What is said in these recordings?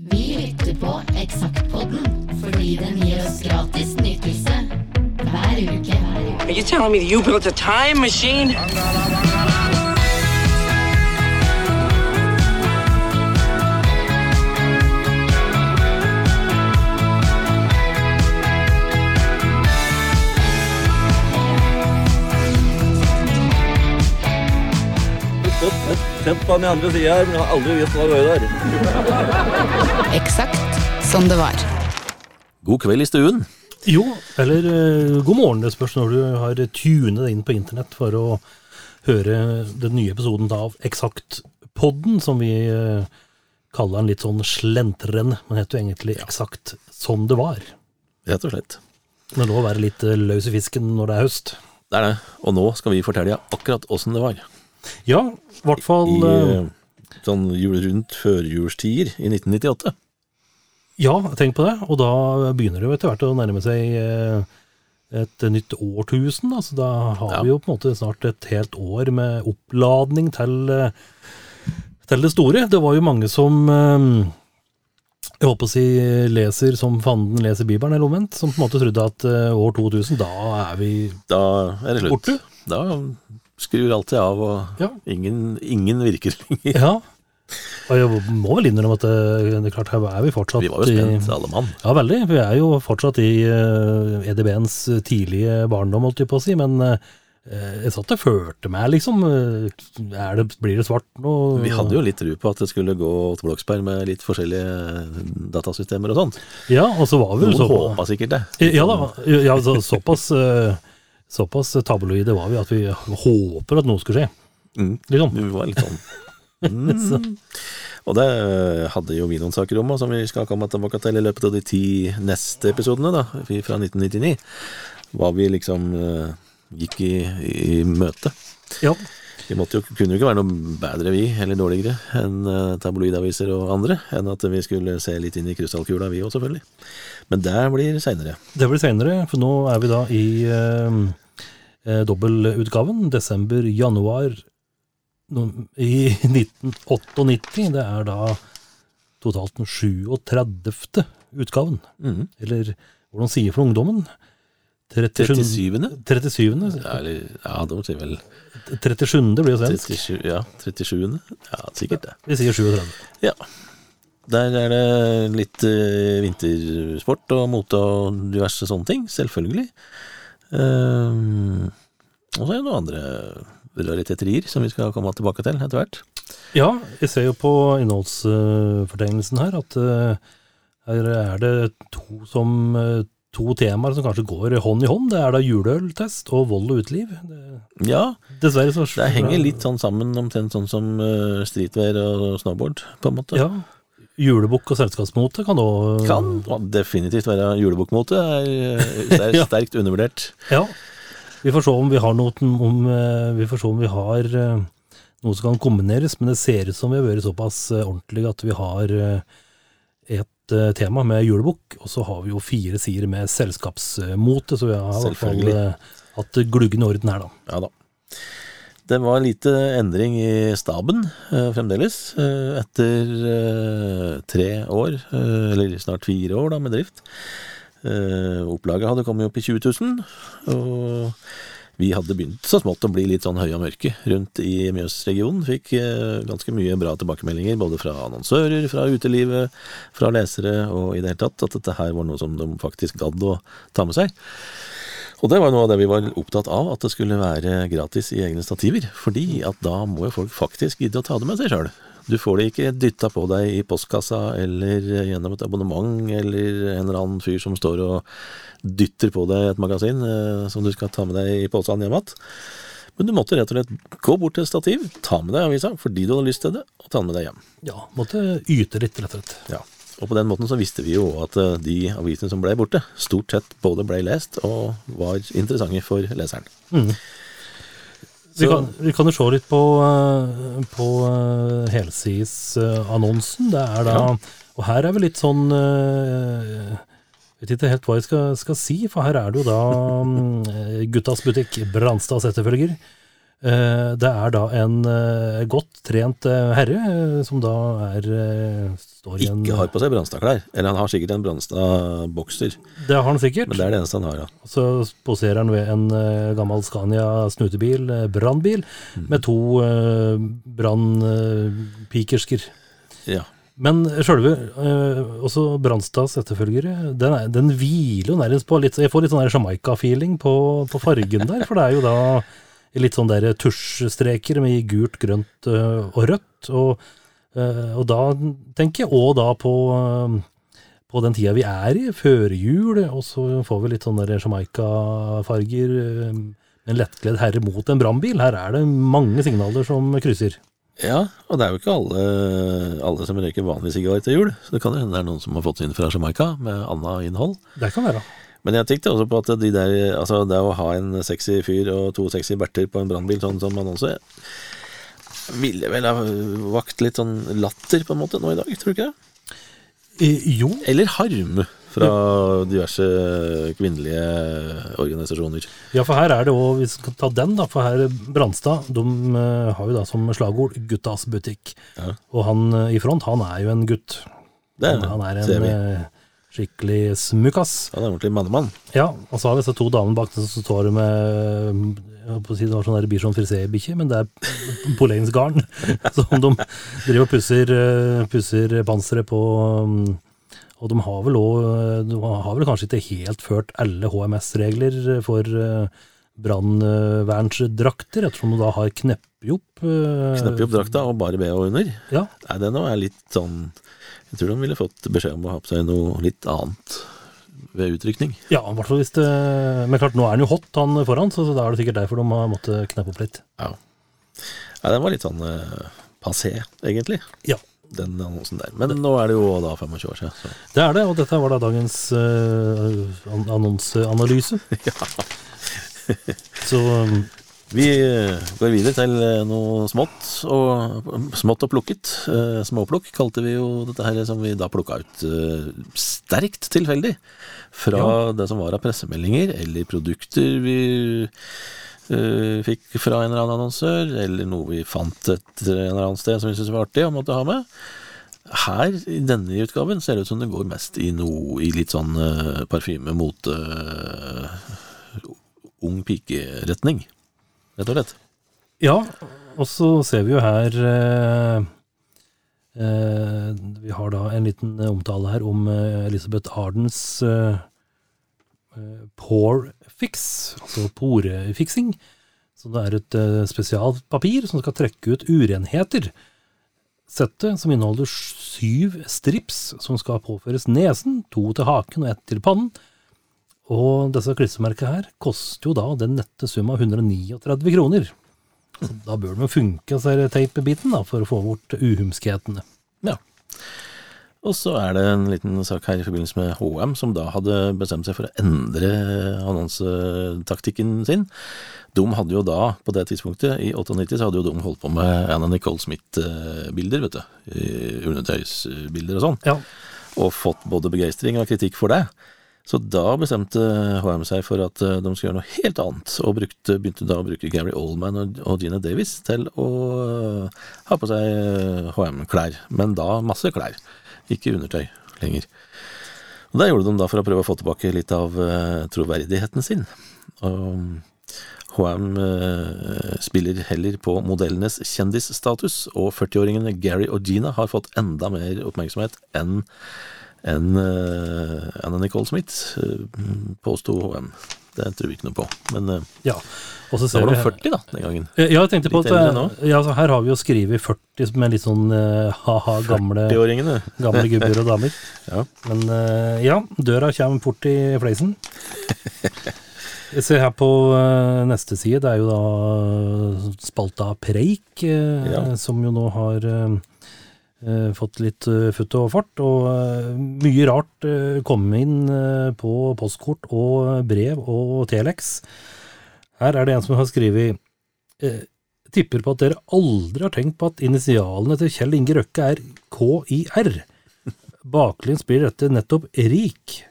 Vi lytter på Eksaktpodden fordi den gir oss gratis nytelse hver uke. Are you telling me that you built a time machine? Sett på den andre sida her, men jeg har aldri visst hva det var der. Eksakt som det var. God kveld i stuen. Jo, eller uh, god morgen. Det spørs når du har tunet inn på internett for å høre den nye episoden av Eksakt-podden, som vi uh, kaller den litt sånn slentrende, men heter jo egentlig Eksakt som det var. Rett og slett. Det er lov å være litt eh, løs i fisken når det er høst. Det er det. Og nå skal vi fortelle deg akkurat åssen det var. Ja, i hvert fall I eh, eh, sånn rundt førjulstider i 1998. Ja, tenk på det. Og da begynner det jo etter hvert å nærme seg eh, et nytt årtusen. Altså, da har Ja. vi jo på en måte snart et helt år med oppladning til, til det store. Det var jo mange som jeg håper å si leser som fanden leser Bibelen, eller omvendt, som på en måte trodde at år 2000, da er vi Da er det slutt. Borte? Da skrur alltid av, og Ja. ingen, ingen virker lenger. Ja. Og jeg må vel innrømme at det, det er klart, her er vi fortsatt Vi var jo spent, i alle mann. Ja, veldig. Vi er jo fortsatt i uh, EDB-ens tidlige barndom, holdt jeg på å si. Men uh, jeg satt og førte meg, liksom. eh, er det, blir det svart nå? Vi hadde jo litt tru på at det skulle gå til Bloksberg med litt forskjellige datasystemer og sånt. Ja, og så var vi jo Noen så håpa sikkert det. Ja da. Ja, så, såpass, eh, såpass tabloide var vi at vi håper at noe skulle skje. Mm. Liksom. Vi var litt sånn mm. Og det hadde jo vi noen saker om, som vi skal komme tilbake til i løpet av de ti neste episodene, da, fra 1999. Hva vi liksom eh, gikk i, i møte. Ja. Vi måtte jo, kunne jo ikke være noe bedre vi, eller dårligere, enn eh, tabloidaviser og andre, enn at vi skulle se litt inn i krystallkula, vi òg, selvfølgelig. Men det blir seinere. Det blir senere, for nå er vi da i eh, eh, dobbeltutgaven. Desember-januar no- i 1998. Det er da totalt den 37. utgaven. Mm. Eller hvordan sier for ungdommen? 37. 37. 37. Ja, eller, ja, de sier vel 37. blir jo svensk. 37. Ja, 37. Ja, sikkert det. Vi sier 37. Ja. Der er det litt eh, vintersport og mote og diverse sånne ting, selvfølgelig. Ehm, og så er det noen andre raritetterier som vi skal komme tilbake til etter hvert. Ja, jeg ser jo på innholdsfortegnelsen her at eh, her er det to, som, eh, to temaer som kanskje går hånd i hånd. Det er da juleøltest og vold og uteliv. Det, Ja, dessverre så det henger litt sånn sammen, omtrent sånn som uh, streetwear og snowboard, på en måte. Ja. Julebukk og selskapsmote kan òg Kan definitivt være julebukkmote. Er sterkt, Ja. sterkt undervurdert. Ja. Vi får se om vi har noe om, eh, Vi får se om vi har eh, noe som kan kombineres, men det ser ut som vi har vært såpass eh, ordentlige at vi har et tema med julebukk, og så har vi jo fire sider med selskapsmote, så vi har i hvert fall hatt gluggen orden her, da. Ja da. Det var lite endring i staben eh, fremdeles, eh, etter eh, tre år, eh, eller snart fire år da, med drift. Eh, opplaget hadde kommet opp i 20 000, og vi hadde begynt så smått å bli litt sånn høye og mørke rundt i Mjøsregionen. Fikk eh, ganske mye bra tilbakemeldinger, både fra annonsører, fra utelivet, fra lesere, og i det hele tatt at dette her var noe som de faktisk gadd å ta med seg. Og det var noe av det vi var opptatt av, at det skulle være gratis i egne stativer. Fordi at da må jo folk faktisk gidde å ta det med seg sjøl. Du får det ikke dytta på deg i postkassa eller gjennom et abonnement eller en eller annen fyr som står og dytter på deg et magasin eh, som du skal ta med deg i posen hjem igjen. Men du måtte rett og slett gå bort til et stativ, ta med deg avisa fordi du hadde lyst til det, og ta den med deg hjem. Ja, måtte yte litt, rett og slett. Ja. Og på den måten så visste vi jo at eh, de avisene som ble borte, stort sett både ble lest og var interessante for leseren. Vi kan, vi kan jo se litt på, eh, på eh, helsidesannonsen. Det er da Ja. Og her er vi litt sånn jeg Vet ikke helt hva jeg skal, skal si, for her er det jo da mm, Guttas butikk, Branstads etterfølger. Eh, Det er da en eh, godt trent eh, herre som da er står i en Ikke har på seg Brannstad-klær. Eller han har sikkert en Brannstad-bokser. Det har han sikkert. men det er det eneste han har, ja. Så poserer han ved en gammel Scania snutebil, brannbil, Mm. med to brannpikersker. ja. Men sjølve, også Brannstads etterfølgere, den, er, den hviler jo nærmest på litt Jeg får litt sånn Jamaica-feeling på, på fargen der, for det er jo da litt sånn der tusjstreker med gult, grønt eh, og rødt. Og, eh, og da tenker jeg òg da på eh, på den tida vi er i, førjul, og så får vi litt sånne Jamaica-farger. En lettkledd herre mot en brannbil. Her er det mange signaler som krysser. Ja, og det er jo ikke alle, alle som røyker vanlig sigaretter til jul. Så det kan jo hende det er noen som har fått inn fra Jamaica med annet innhold. Det kan være. Men jeg tenkte også på at de der, altså det å ha en sexy fyr og to sexy berter på en brannbil, sånn som annonse, ville vel ha vakt litt sånn latter på en måte nå i dag, tror du ikke det? Eh, jo, Eller harm fra diverse kvinnelige organisasjoner. ja, for her er det òg, vi skal ta den, da. For her Brannstad, de eh, har jo da som slagord 'guttas butikk'. Ja. Og han eh, i front, han er jo en gutt. Det Han, han er en eh, skikkelig smukkas. Han er ordentlig mannemann. Ja, og så har vi disse to damene bak som står med jeg på å si det var sånn Bichon frisé-bikkje, men det er polensgarn som de driver og pusser, eh, pusser panseret på. um, Og de har vel òg De har vel kanskje ikke helt ført alle HMS-regler for eh, brannvernsdrakter, ettersom de da har kneppet opp eh, opp drakta og bare BH under. Ja, Nei, det nå er litt sånn Jeg tror de ville fått beskjed om å ha på seg noe litt annet ved utrykning. ja, i hvert fall hvis det Men klart, nå er han jo hot, han foran, så, da er det sikkert derfor de har måttet kneppe opp litt. Ja. ja den var litt sånn eh, passé, egentlig, Ja. den annonsen der. Men nå er det jo da 25 år siden, så Det er det, og dette var da dagens uh, annonseanalyse. annonseanalyse. Så um, Vi eh, går videre til eh, noe smått og, smått og plukket. Eh, Småplukk kalte vi jo dette her som vi da plukka ut sterkt tilfeldig fra det som var av pressemeldinger eller produkter vi eh, fikk fra en eller annen annonsør, eller noe vi fant et en eller annet sted som vi syntes var artig og måtte ha med. Her, i denne utgaven, ser det ut som det går mest i noe i litt sånn uh, parfyme, mote, eh, ung pike-retning, rett og slett. ja, og så ser vi jo her eh, eh, Vi har da en liten omtale her om eh, Elisabeth Ardens eh, eh, pore fix, altså porefiksing. Så det er et eh, spesialpapir som skal trekke ut urenheter. Settet, som inneholder syv strips som skal påføres nesen, to til haken og ett til pannen. Og disse klistremerkene her koster jo da den nette sum av 139 kroner. Så da bør det jo funke, ser teipebiten, da, for å få bort uhumskhetene. Ja. Og så er det en liten sak her i forbindelse med HM, som da hadde bestemt seg for å endre annonsetaktikken sin. De hadde jo da, på det tidspunktet, i 98, så hadde jo de holdt på med Anna Nicole Smith-bilder, vet du. Undertøysbilder og sånn. Ja, Og fått både begeistring og kritikk for det. Så da bestemte HM seg for at eh, de skulle gjøre noe helt annet, og brukte, begynte da å bruke Gary Oldman og, Gina Davis til å eh, ha på seg HM-klær, men da masse klær, ikke undertøy lenger. Og Det gjorde de da for å prøve å få tilbake litt av eh, troverdigheten sin. Og HM eh, spiller heller på modellenes kjendisstatus, og 40-åringene Gary og Gina har fått enda mer oppmerksomhet enn enn eh, Anna Nicole Smith, uh, påsto HM. Det tror vi ikke noe på. Men uh, ja. Og så da var vi de her- 40 da, den gangen. Ja, jeg tenkte på at ja, altså, her har vi jo skrevet 40 med litt sånn eh, ha-ha, gamle, gamle gubber og damer. Ja. Men eh, ja, døra kommer fort i fleisen. Se her på eh, neste side, det er jo da spalta Preik, eh, Ja. som jo nå har eh, eh, fått litt uh, futt og fart. Og eh, mye rart kom inn eh, på postkort og brev og Telex. Her er det en som har skrevet eh, Tipper på at dere aldri har tenkt på at initialene til Kjell Inge Røkke er KIR. Baklengs blir dette nettopp rik.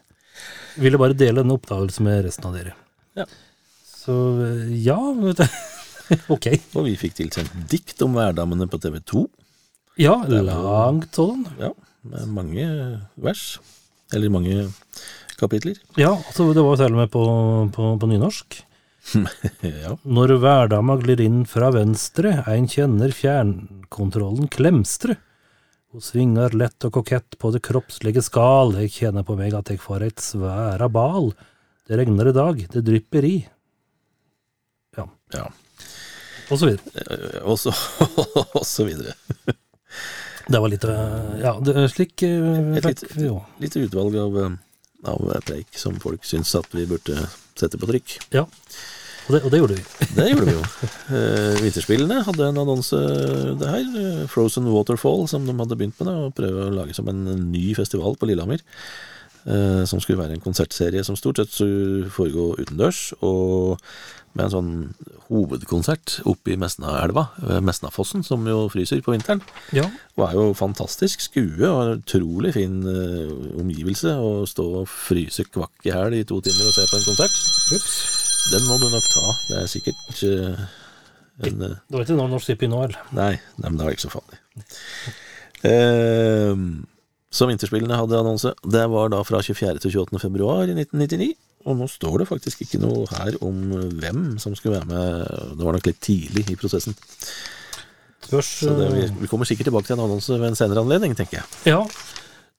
Ville bare dele denne oppdagelsen med resten av dere. Ja. Så eh, ja, vet du. Ok. Og vi fikk tilsendt dikt om hverdammene på TV 2. Ja, langt sånn. Ja, med mange vers. Eller mange kapitler. Ja, altså det var jo til og med på, på, på nynorsk. ja. Når hverdama glir inn fra venstre, ein kjenner fjernkontrollen klemstre. Hun svingar lett og kokett på det kroppslige skal, eg kjenner på meg at eg får eit sværa bal. Det regner i dag, det drypper i. Ja, ja. og så videre. Eh, Og så, og så videre. Det var litt øh, Ja, det slik øh, Et litt, litt utvalg av, eh, av preik som folk syns at vi burde sette på trykk. Ja. Og det, og det gjorde vi. Det gjorde vi jo. Eh, Vinterspillene hadde en annonse det her. eh, Frozen Waterfall, som de hadde begynt med. Da, og prøve å lage som en ny festival på Lillehammer. Eh, som skulle være en konsertserie som stort sett skulle foregå utendørs. Og med en sånn hovedkonsert oppe i Mesnaelva, ved Mesnafossen, som jo fryser på vinteren. Ja. Og er jo fantastisk skue og en utrolig fin eh, omgivelse. Å stå og fryse kvakk i hæl i to timer og se på en konsert. Den må du nok ta. Det er sikkert eh, en eh, Det var ikke noe Norsk Tipping nå, eller? Nei, nei, men det var ikke så farlig. Eh, så Vinterspillene hadde annonse. Det var da fra 24. til 28. februar i 1999. Og nå står det faktisk ikke noe her om hvem som skulle være med. Det var nok litt tidlig i prosessen. Spørs Så det, vi, vi kommer sikkert tilbake til en annonse ved en senere anledning, tenker jeg. Ja.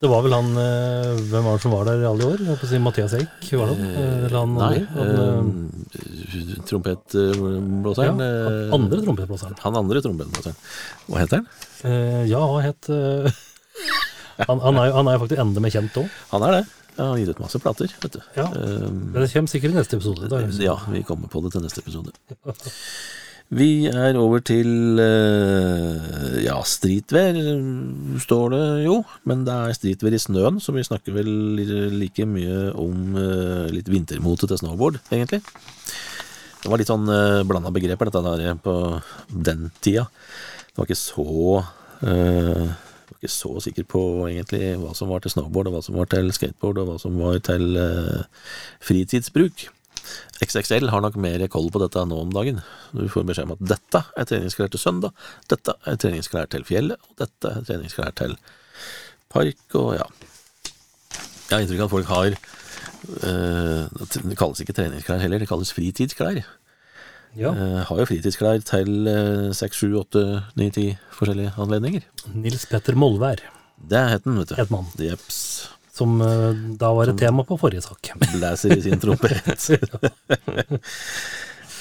Det var vel han øh, Hvem var det som var der i alle år? Jeg på å si Mathias Eik, var det han? Eh, Eller han Nei, andre? Han, eh, trompetblåseren ja, eh, han andre trompetblåseren. Han andre trompetblåseren. Hva heter han? Eh, ja, hva het han, han, er jo, han er jo faktisk enda mer kjent òg. Han er det. Ja, han har gitt ut masse plater, vet du. Ja. Eh, Men det kommer sikkert i neste episode. Da. ja, vi kommer på det til neste episode. Vi er over til eh, ja, stritvær, står det jo. Men det er stritvær i snøen, så vi snakker vel like mye om eh, litt vintermote til snowboard, egentlig. Det var litt sånn uh, blanda begreper, dette der på den tida. Det var ikke så eh, var ikke så sikker på egentlig hva som var til snowboard, og hva som var til skateboard, og hva som var til eh, fritidsbruk. XXL har nok mer koll på dette nå om dagen. Du får beskjed om at dette er treningsklær til søndag, dette er treningsklær til fjellet, og dette er treningsklær til park, og ja. Jeg har inntrykk av at folk har eh, Det kalles ikke treningsklær heller, det kalles fritidsklær. Ja. Eh, har jo fritidsklær til eh, seks, sju, åtte, ni, ti forskjellige anledninger. Nils Petter Molvær Det het han, vet du. het man. Jeps. Som øh, da var et tema på forrige sak. Blæser i sin trompet.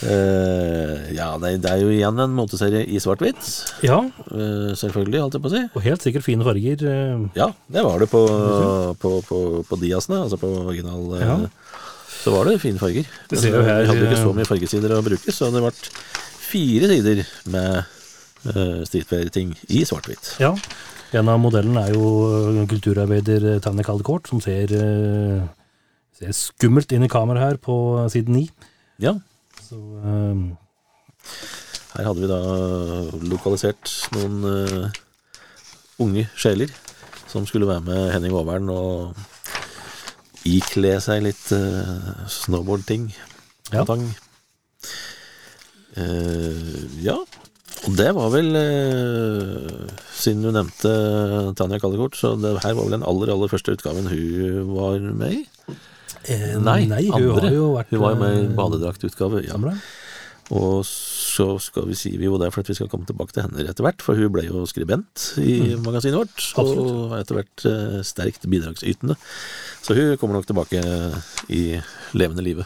Uh, ja, nei, det er jo igjen en moteserie i svart-hvitt. Ja, Uh, selvfølgelig, holdt jeg på å si. og helt sikkert fine farger. Uh. Ja, det var det på, på, på, på Diasene, altså på original. eh, Ja. Så var det fine farger. Det ser jo her, vi hadde ikke eh, så mye fargesider å bruke, så det ble fire sider med uh, streetwear-ting i svart-hvitt. Ja, en av modellene er jo øh, kulturarbeider Tanja Kaldekort, som ser, ser skummelt inn i kameraet her på side ni. Ja, Så øh, her hadde vi da lokalisert noen uh, unge sjeler som skulle være med Henning Aavern og ikle seg litt uh, snowboardting. Ja. Eh, ja, og det var vel uh, Siden du nevnte Tanja Kallekort, så det her var vel den aller, aller første utgaven hun var med i? eh, Nei, hun andre. har jo vært Hun var jo med i badedraktutgave. Ja. Og så skal vi si vi jo det for at vi skal komme tilbake til henne etter hvert, for hun ble jo skribent i magasinet vårt, og etter hvert eh, sterkt bidragsytende. Så hun kommer nok tilbake i levende live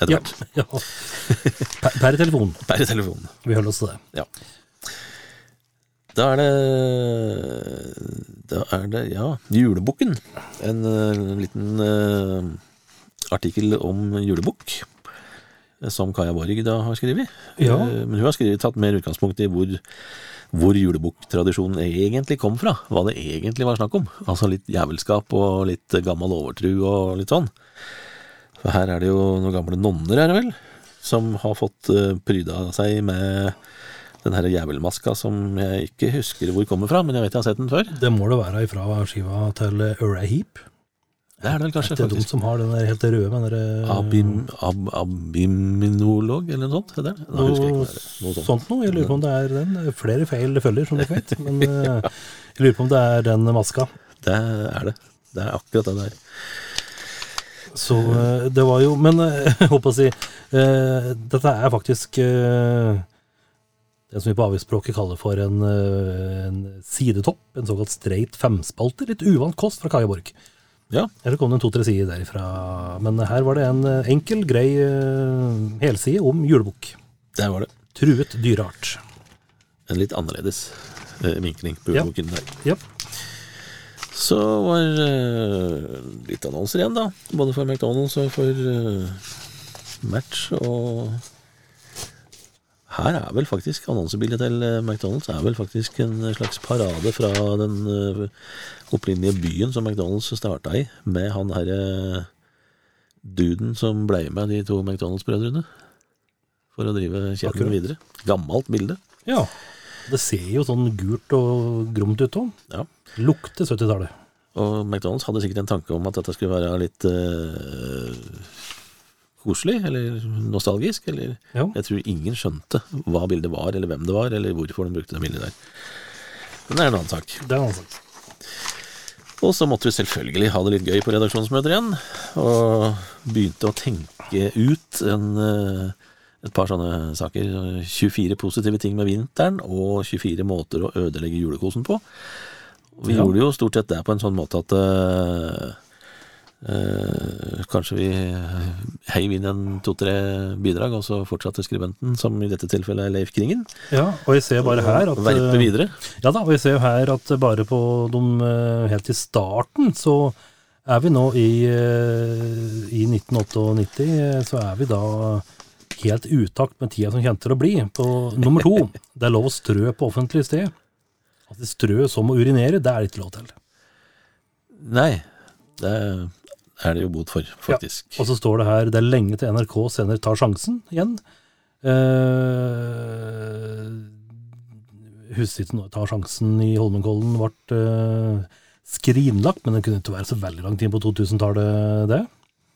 etter hvert. ja. Per, per telefon. Per telefon. Vi holder oss til det. Ja. Da er det Da er det, ja, Julebukken. En eh, liten uh, artikkel om julebukk. eh, Som Kaja Borg da har skrevet. Ja. Men hun har skrevet, tatt mer utgangspunkt i hvor, hvor julebukktradisjonen egentlig kom fra. Hva det egentlig var snakk om. Altså litt jævelskap og litt gammel overtru og litt sånn. For her er det jo noen gamle nonner, er det vel, som har fått uh, pryda seg med den her jævelmaska som jeg ikke husker hvor kommer fra, men jeg vet jeg har sett den før. Det må det være ifra skiva til Ura Heap. Det er det vel kanskje, Det er faktisk. som har den der helt røde med den der, Abim, ab, abiminolog, eller noe sånt? heter? Nei, ikke noe det. Noe sånt. sånt noe. Jeg lurer på om det er den. Er Flere feil følger, som dere vet. Men eh, jeg lurer på om det er den maska. Det er det. Det er akkurat det der. Så eh, det var jo Men eh, jeg håper å si eh, Dette er faktisk eh, det som vi på avgiftsspråket kaller for en, eh, en sidetopp. En såkalt straight femspalter. Litt uvant kost fra Kaja Borg. Ja. Eller kom det en to-tre sider derifra. Men her var det en eh, enkel, grei eh, helside om julebukk. Der var det. Truet dyreart. En litt annerledes eh, vinkling på Ja. boken der. Ja. Så var uh, litt annonser igjen, da. Både for McDonald's og for uh, Match. Og her er vel faktisk annonsebildet til eh, McDonald's er vel faktisk en slags parade fra den eh, opprinnelige byen som McDonald's starta i, med han herre duden som ble med de to McDonald's-brødrene. For å drive kjeden videre. Gammelt bilde. ja. Det ser jo sånn gult og gromt ut òg. Ja. Lukter 70-tallet. Og McDonald's hadde sikkert en tanke om at dette skulle være litt eh, koselig, eller nostalgisk, eller Jeg tror ingen skjønte hva bildet var, eller hvem det var, eller hvorfor de brukte det bildet der. Men det er en annen sak. Det er en annen sak. Og så måtte vi selvfølgelig ha det litt gøy på redaksjonsmøter igjen, og begynte å tenke ut en, eh, et par sånne saker. 24 positive ting med vinteren, og 24 måter å ødelegge julekosen på. Vi Ja. gjorde jo stort sett det på en sånn måte at eh, eh, kanskje vi heiv inn en to-tre bidrag, og så fortsatte skribenten, som i dette tilfellet er Leif Kringen, Ja, og jeg ser bare her at verpe eh, videre. Ja da, og jeg ser jo her at bare på de eh, helt i starten, så er vi nå i, eh, i 1998, eh, så er vi da helt utakt med tida som kjente til å bli. På nummer to, det er lov å strø på offentlig sted. At de strø som å urinere, det er det ikke lov til. Nei, det er det jo bot for, faktisk. Og så står det her, det er lenge til NRK senere tar sjansen igjen. Eh, husker ikke når tar sjansen i Holmenkollen ble eh, skrinlagt, men det kunne ikke være så veldig lang tid på 2000-tallet, det.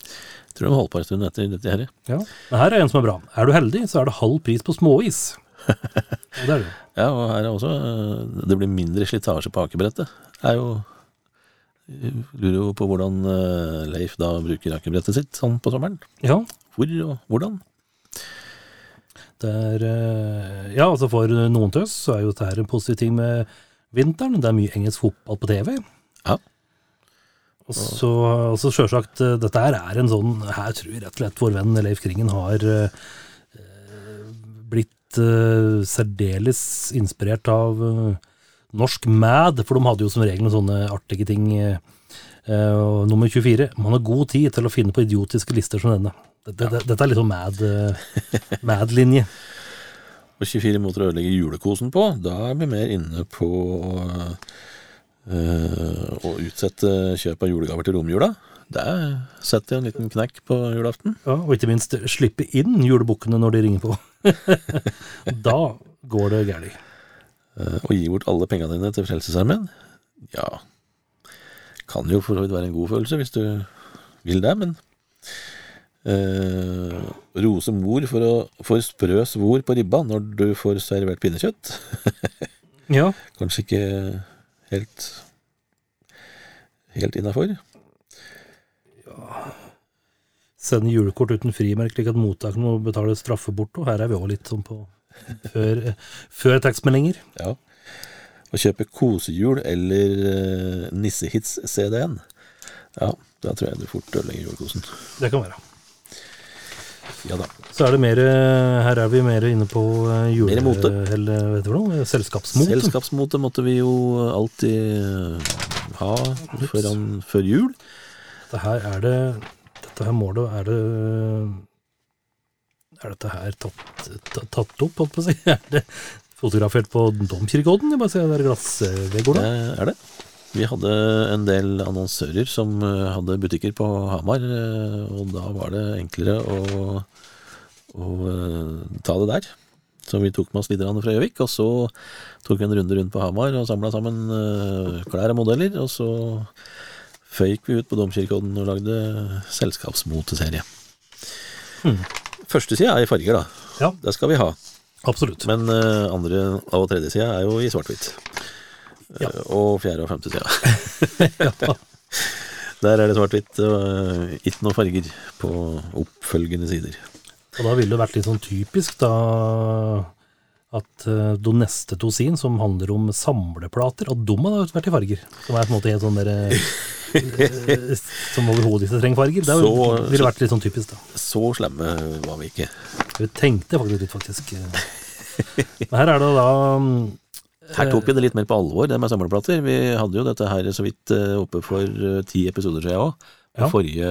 Jeg tror de holdt på en stund etter dette her. Ja. Men her er en som er bra. Er du heldig, så er det halv pris på småis. Det er det. Ja, og her er også øh, Det blir mindre slitasje på akebrettet. Er jo jeg Lurer jo på hvordan øh, Leif da bruker akebrettet sitt sånn på sommeren. Ja, Hvor og hvordan. det er eh, Ja, altså for noen til oss så er jo dette en positiv ting med vinteren. Det er mye engelsk fotball på TV. Ja. Og så, altså sjølsagt, eh, dette her er en sånn Her tror jeg rett og slett vår venn Leif Kringen har eh, blitt eh, særdeles inspirert av eh, norsk Mad, for de hadde jo som regel noen sånne artige ting. eh, eh, nummer 24. Man har god tid til å finne på idiotiske lister som denne. Dette, ja. dette er litt sånn Mad, uh, Mad-linje. Og 24 måter å ødelegge julekosen på. Da er vi mer inne på uh, å utsette kjøp av julegaver til romjula. Der setter jeg en liten knekk på julaften. Ja, og ikke minst slippe inn julebukkene når de ringer på. da går det galt. Øh, og gi bort alle pengene dine til Frelsesarmeen. Ja Kan jo for så vidt være en god følelse hvis du vil det, men eh, Rose mor for, å, for sprø svor på ribba når du får servert pinnekjøtt. Ja, Kanskje ikke helt Helt innafor. sende julekort uten frimerke, slik at mottakeren må betale straffe bort, og Her er vi òg litt sånn på før, før tekstmeldinger. Ja. Å kjøpe kosehjul eller uh, Nissehits-CD-en. Ja, da tror jeg du fort ødelegger julekosen. Det kan være. Ja da. Så er det mer eh, Her er vi mer inne på eh, jule... Eller vet du hva? Selskapsmote. Selskapsmote måtte vi jo alltid eh, ha foran, før jul. Dette her er det Dette her må det Er det Er dette her tatt, tatt, tatt opp, holdt på å si? Er det fotografert på Domkirkeodden? Bare ser der glassveggene. Det er det. Vi hadde en del annonsører som eh, hadde butikker på Hamar, eh, og da var det enklere å, å eh, ta det der. Så vi tok med oss litt fra Gjøvik, og så tok vi en runde rundt på Hamar og samla sammen eh, klær og modeller. Og så føyk vi ut på Domkirkeodden og lagde selskapsmoteserie. Første sida er i farger, da. Ja, Det skal vi ha. absolutt. Men uh, andre og tredje sida er jo i svart-hvitt. Ja. Uh, og fjerde og femte sida. Der er det svart-hvitt og eh, ikke noe farger på oppfølgende sider. Og da ville det vært litt sånn typisk da at uh, de neste to sin, som handler om samleplater, at de har vært i farger. Som er på en måte helt sånn der eh, eh, Som overhodet ikke trenger farger. Det ville vært litt sånn typisk, da. Så slemme var vi ikke. Vi tenkte faktisk litt, faktisk. Men her er det da Her tok vi det litt mer på alvor, det med samleplater. Vi hadde jo dette her så vidt eh, oppe for eh, ti episoder siden òg. Ja. Forrige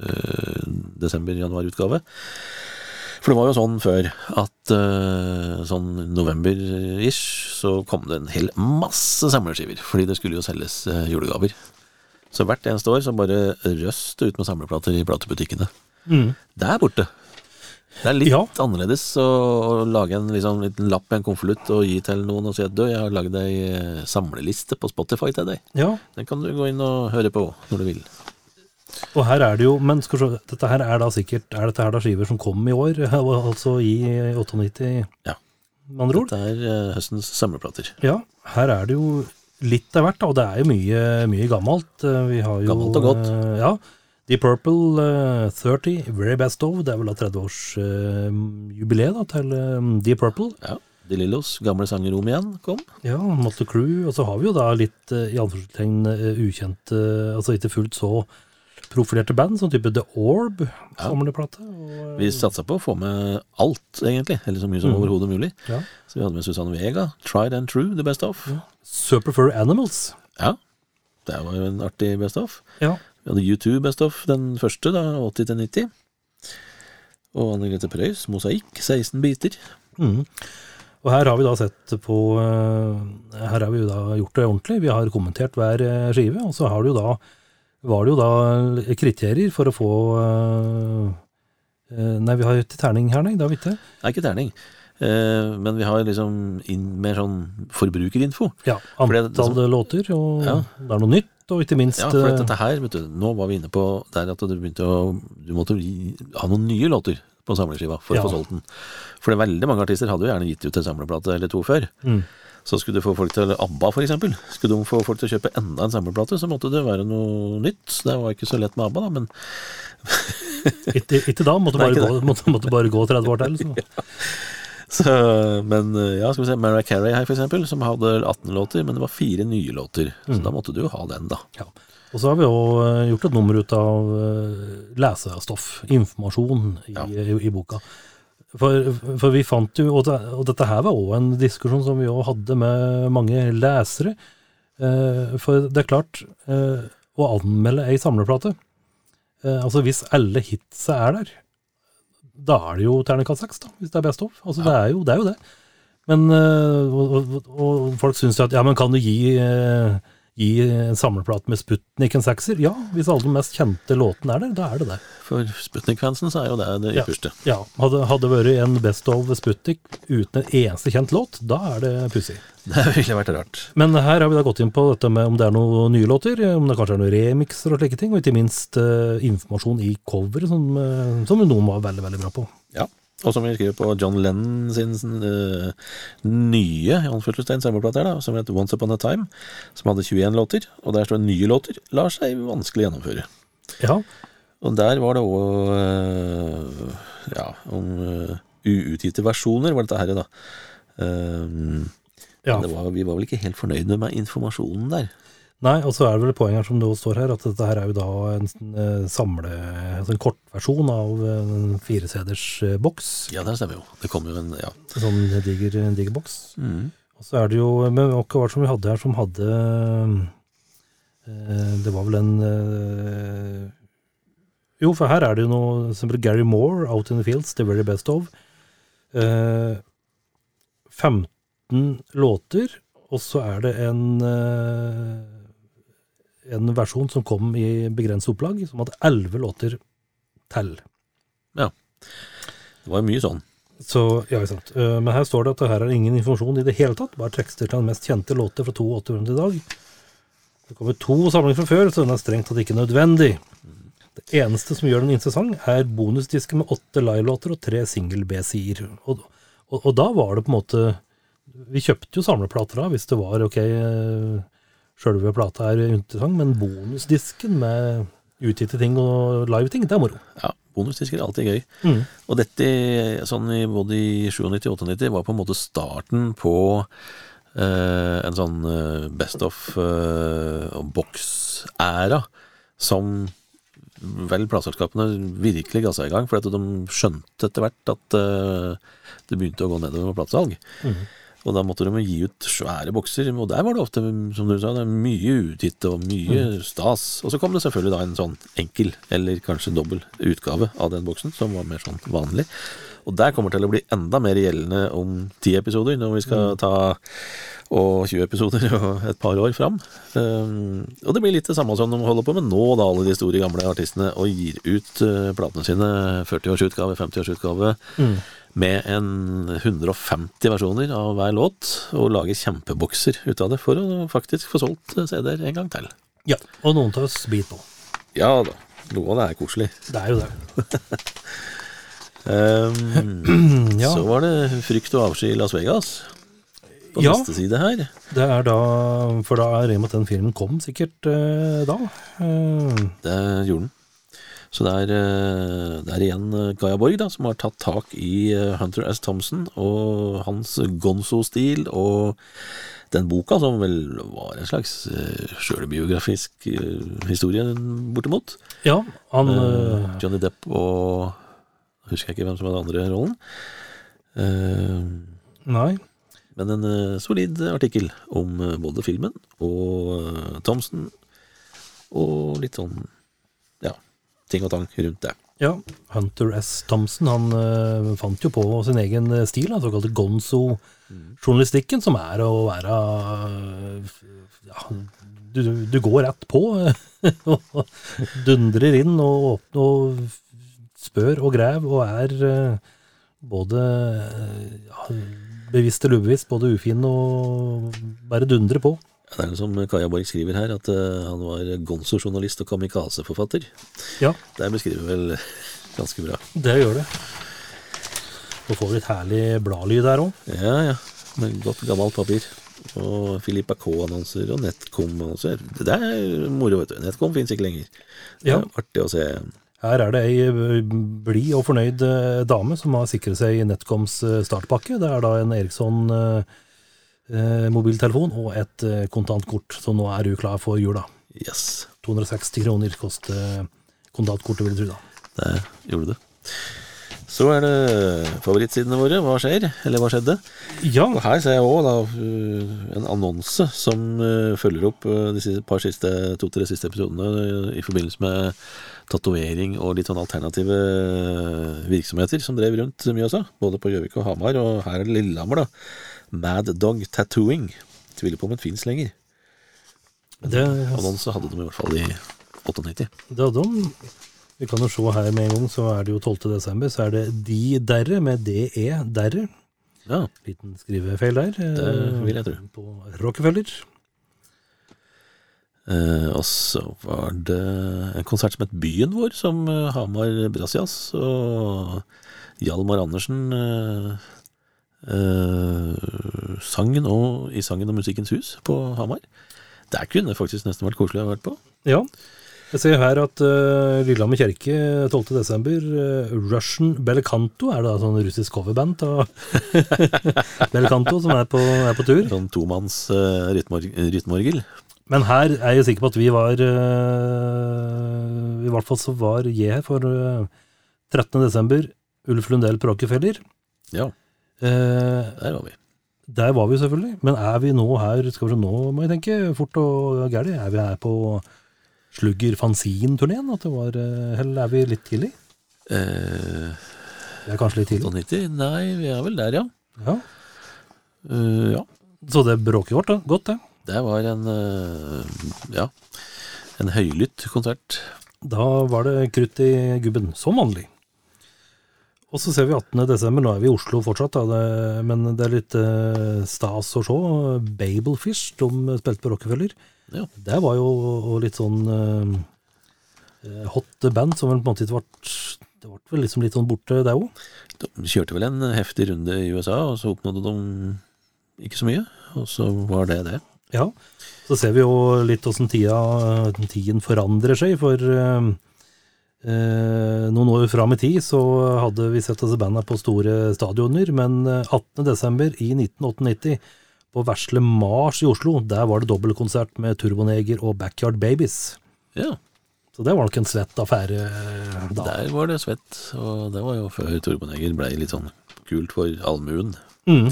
eh, desember-januar-utgave. For det var jo sånn før at uh, sånn november-ish så kom det en hel masse samleskiver. Fordi det skulle jo selges uh, julegaver. Så hvert eneste år så bare røst ut med samleplater i platebutikkene. mm, Det er borte. Det er litt Ja. annerledes å, å lage en liksom, liten lapp i en konvolutt og gi til noen og si at du, jeg har lagd ei eh, samleliste på Spotify til deg. Ja, Den kan du gå inn og høre på når du vil. Og her er det jo Men skal se, dette her er da sikkert Er dette her da skiver som kom i år? Altså i 98, Ja. med andre ord? Dette er eh, høstens samleplater. Ja, her er det jo litt av hvert, da, og det er jo mye, mye gammelt. Eh, Vi har jo, Gammelt og godt. eh, Ja. Deep Purple eh, 30, Very Best Of. Det er vel da 30-årsjubileet da til The Purple. Ja. De Lillos gamle sanger om igjen kom. Ja, Motley Crew. Og så har vi jo da litt i anførselstegn ukjente, altså ikke fullt så profilerte band, som type The Orb, samleplate. og, eh, Vi satsa på å få med alt, egentlig. Eller så mye som Mm. overhodet mulig. Ja. Så vi hadde med Susanne Vega. Tried and True, The Best Of. Ja. Superfur Animals. Ja. Det var jo en artig Best Of. Ja. Vi hadde U2 Best Of, den første, da, 80 til 90. Og Anne Grete Preus, Mosaikk, 16 biter. Mm. Og her har vi da sett på eh, Her har vi jo da gjort det ordentlig. Vi har kommentert hver eh, skive, og så har du jo da var det jo da kriterier for å få eh, eh, Nei, vi har jo ikke terning her, nei. Det har vi ikke. Er ikke terning. Eh, men vi har liksom inn mer sånn forbrukerinfo. Ja, Antall det låter, og Ja. det er noe nytt, og ikke minst Ja, for dette her, vet du, nå var vi inne på der at du begynte å Du måtte ha noen nye låter på samleskiva for Ja. å få solgt den. For det veldig mange artister hadde jo gjerne gitt ut en samleplate eller to før. Mm. Så skulle du få folk til ABBA, eksempel. Skulle de få folk til å kjøpe enda en samleplate, så måtte det være noe nytt. Det var ikke så lett med ABBA, da, men ikke, da, måtte bare, gå, måtte, måtte bare gå 30 år til. Så. så, Men ja, skal vi se, Mariah Carey her, eksempel, som hadde 18 låter, men det var fire nye låter. Så Mm. da måtte du jo ha den, da. Ja. Og så har vi jo eh, gjort et nummer ut av eh, lesestoff, informasjon, i, Ja. i, i boka. For, for vi fant jo, og, det, og dette her var òg en diskusjon som vi òg hadde med mange lesere. Eh, for det er klart, eh, å anmelde ei samleplate eh, Altså hvis alle hitsa er der, da er det jo terningkast seks, da, hvis det er best of. Altså det, er jo, det er jo det. Men, eh, og, og, og folk syns jo at ja, men kan du gi eh, gi en samleplate med Sputnik en sekser? Ja, hvis alle de mest kjente låtene er der, da er det det. For Sputnik-fansen så er jo det det Ja. ypperste. Ja, Hadde det vært en Best of Sputnik uten en eneste kjent låt, da er det pussig. Det ville vært rart. Men her har vi da gått inn på dette med om det er noen nye låter, om det kanskje er noen remixer og slike ting, og ikke minst uh, informasjon i coveret, som, uh, som noen var veldig, veldig bra på. Ja. Og som vi skriver på John Lennon sin uh, nye samleplate som heter Once Upon a Time, som hadde 21 låter, og der står nye låter, lar seg vanskelig gjennomføre. Ja, Og der var det òg ja, om uh, uutgitte versjoner, var dette her, da. Um, ja. det var, vi var vel ikke helt fornøyde med informasjonen der. Nei, og så er det vel poenget poeng som det også står her, at dette her er jo da en eh, samle, altså en kortversjon av en fireseders eh, boks. Ja, det stemmer jo. Det kommer jo en Ja. Sånn diger, diger boks. Mm. Og så er det jo Men hva var det som vi hadde her som hadde eh, Det var vel en eh, Jo, for her er det jo noe som heter Gary Moore, Out in the Fields, The Very Best Of. Eh, 15 låter, og så er det en eh, en versjon som kom i begrenset opplag, som hadde 11 låter til. Det var jo mye sånn. Så, ja, ikke sant. Eh, Men her står det at det her er ingen informasjon i det hele tatt, bare tekster til den mest kjente låter fra 82 i dag. Det kommer to samlinger fra før, så den er strengt tatt ikke nødvendig. Det eneste som gjør den interessant, er bonusdisken med åtte livelåter og tre single-B-sider. Og, og, og da var det på en måte Vi kjøpte jo samleplater da, hvis det var ok, eh, sjølve plata er interessant, men bonusdisken med utgitte ting og live-ting, det er moro. Ja, bonusdisker er alltid gøy. Mm. Og dette, sånn i både i 97 og 98, var på en måte starten på eh, en sånn eh, best of eh, som vel plateselskapene virkelig ga seg i gang, for de skjønte etter hvert at eh, det begynte å gå nedover med platesalg. Og da måtte de gi ut svære bokser, og der var det ofte, som du sa, det er mye utgitt og mye stas. Og så kom det selvfølgelig da en sånn enkel, eller kanskje dobbel, utgave av den boksen, som var mer sånn vanlig. Og der kommer til å bli enda mer gjeldende om ti episoder, når vi skal ta og 20 episoder og et par år fram. Um, og det blir litt det samme som de holder på med nå, da, alle de store gamle artistene, og gir ut uh, platene sine, 40-årsutgave, 50-årsutgave, med en 150 versjoner av hver låt, og lager kjempebokser ut av det, for å faktisk få solgt uh, CD-er en gang til. Ja, og noen tar oss bit på. Ja da, noe av det er koselig. Det er jo det. Um, Ja. Så var det Frykt og avsky i Las Vegas. På Ja. neste side her. Det er da For da er det at den filmen kom sikkert eh, da. Eh, Det gjorde den. Så det er, eh, det er igjen eh, Gaia Borg da, som har tatt tak i eh, Hunter S. Thompson og hans gonzo-stil, og den boka, som vel var en slags uh, sjølbiografisk eh, historie, bortimot. ja, han Johnny Depp og Husker jeg ikke hvem som var den andre rollen. Uh, Nei. Men en uh, solid artikkel om uh, både filmen og eh, Thomsen, og litt sånn ja, ting og tang rundt det. Ja, Hunter S. Thompson han fant jo på sin egen stil, den såkalte gonzo-journalistikken, som er å være ja, du, du går rett på og dundrer inn og, og spør og grev og er eh, både eh, ja, bevisst eller ubevisst, både ufin og bare dundrer på. Det er som Kaja Borg skriver her, at uh, han var gonzo-journalist og kamikaze-forfatter. Ja, Det beskriver vel ganske bra. det gjør det. Og får vi et herlig bladlyd her òg. Ja, ja. Med godt gammelt papir. Og Filippa K-annonser og Netcom-annonser. Det er moro, vet du. Netcom finnes ikke lenger. Det er Ja. artig å se. Her er det ei eh, blid og fornøyd eh, dame som har sikret seg i Netcoms eh, startpakke. Det er da en Eriksson mobiltelefon og et kontantkort, så nå er hun klar for jula. Yes, 260 kroner koster kontantkortet, vil du tro da. det gjorde du. Så er det favorittsidene våre. Hva skjer? Eller hva skjedde? Ja, Og her ser jeg òg en annonse som følger opp de siste, par siste, to-tre siste episodene i forbindelse med tatovering og litt sånn alternative uh, virksomheter som drev rundt mye også. Både på Gjøvik og Hamar, og her er det Lillehammer, da. Mad Dog Tattooing. Tviler på om den fins lenger. det, Annonse hadde de i hvert fall i 98. det hadde de. Vi kan jo se her med en gang, så er det jo 12. desember, så er det De Derre med DE Derre. Ja, Liten skrivefeil der. eh, Det vil jeg tro. På Rockefeller. Eh, og så var det en konsert som het Byen vår, som eh, Hamar Brasias og Hjalmar Andersen eh, eh, sangen og, i Sangen og Musikkens Hus på Hamar. Der kunne det faktisk nesten vært koselig å ha vært på. Ja. Jeg ser her at uh, Lillehammer kirke 12. desember, eh, Russian Belcanto, er det da sånn russisk coverband av Belcanto som er på, er på tur? Sånn tomanns uh, rytmeorgel. Men her er jeg sikker på at vi var eh, I hvert fall så var jeg her for uh, 13. desember, Ulf Lundell Pråkefeller. Ja, Eh, der var vi. der var vi selvfølgelig, men er vi nå her Skal vi se, nå må jeg tenke fort og gærlig. Er vi her på Slugger eh, Eller er vi litt tidlig? Eh, Det er kanskje litt tidlig. 90. Nei, vi er vel der, ja. Ja. Uh, ja. Så det bråker vårt, da. Godt, det. Det var en eh, ja, en høylytt konsert. Da var det krutt i gubben, som vanlig. Og så ser vi 18. desember, nå er vi i Oslo fortsatt, da, det, men det er litt eh, stas å se. Babelfish, de spilte på Rockefeller. Ja. Det var jo litt sånn eh, hot band som vel på en måte ikke ble Det ble vel liksom litt sånn borte, det òg. De kjørte vel en heftig runde i USA, og så oppnådde de ikke så mye. Og så var det det. Ja. Så ser vi jo litt åssen tiden forandrer seg, for eh, eh, noen år fram i tid så hadde vi sett disse bandene på store stadioner, men eh, 18. desember i 1998 på Vesle Mars i Oslo, der var det dobbeltkonsert med Turboneger og Backyard Babies. Ja, Så det var nok en svett affære eh, da. der var det svett. Og det var jo før Turboneger blei litt sånn kult for allmuen. Mm.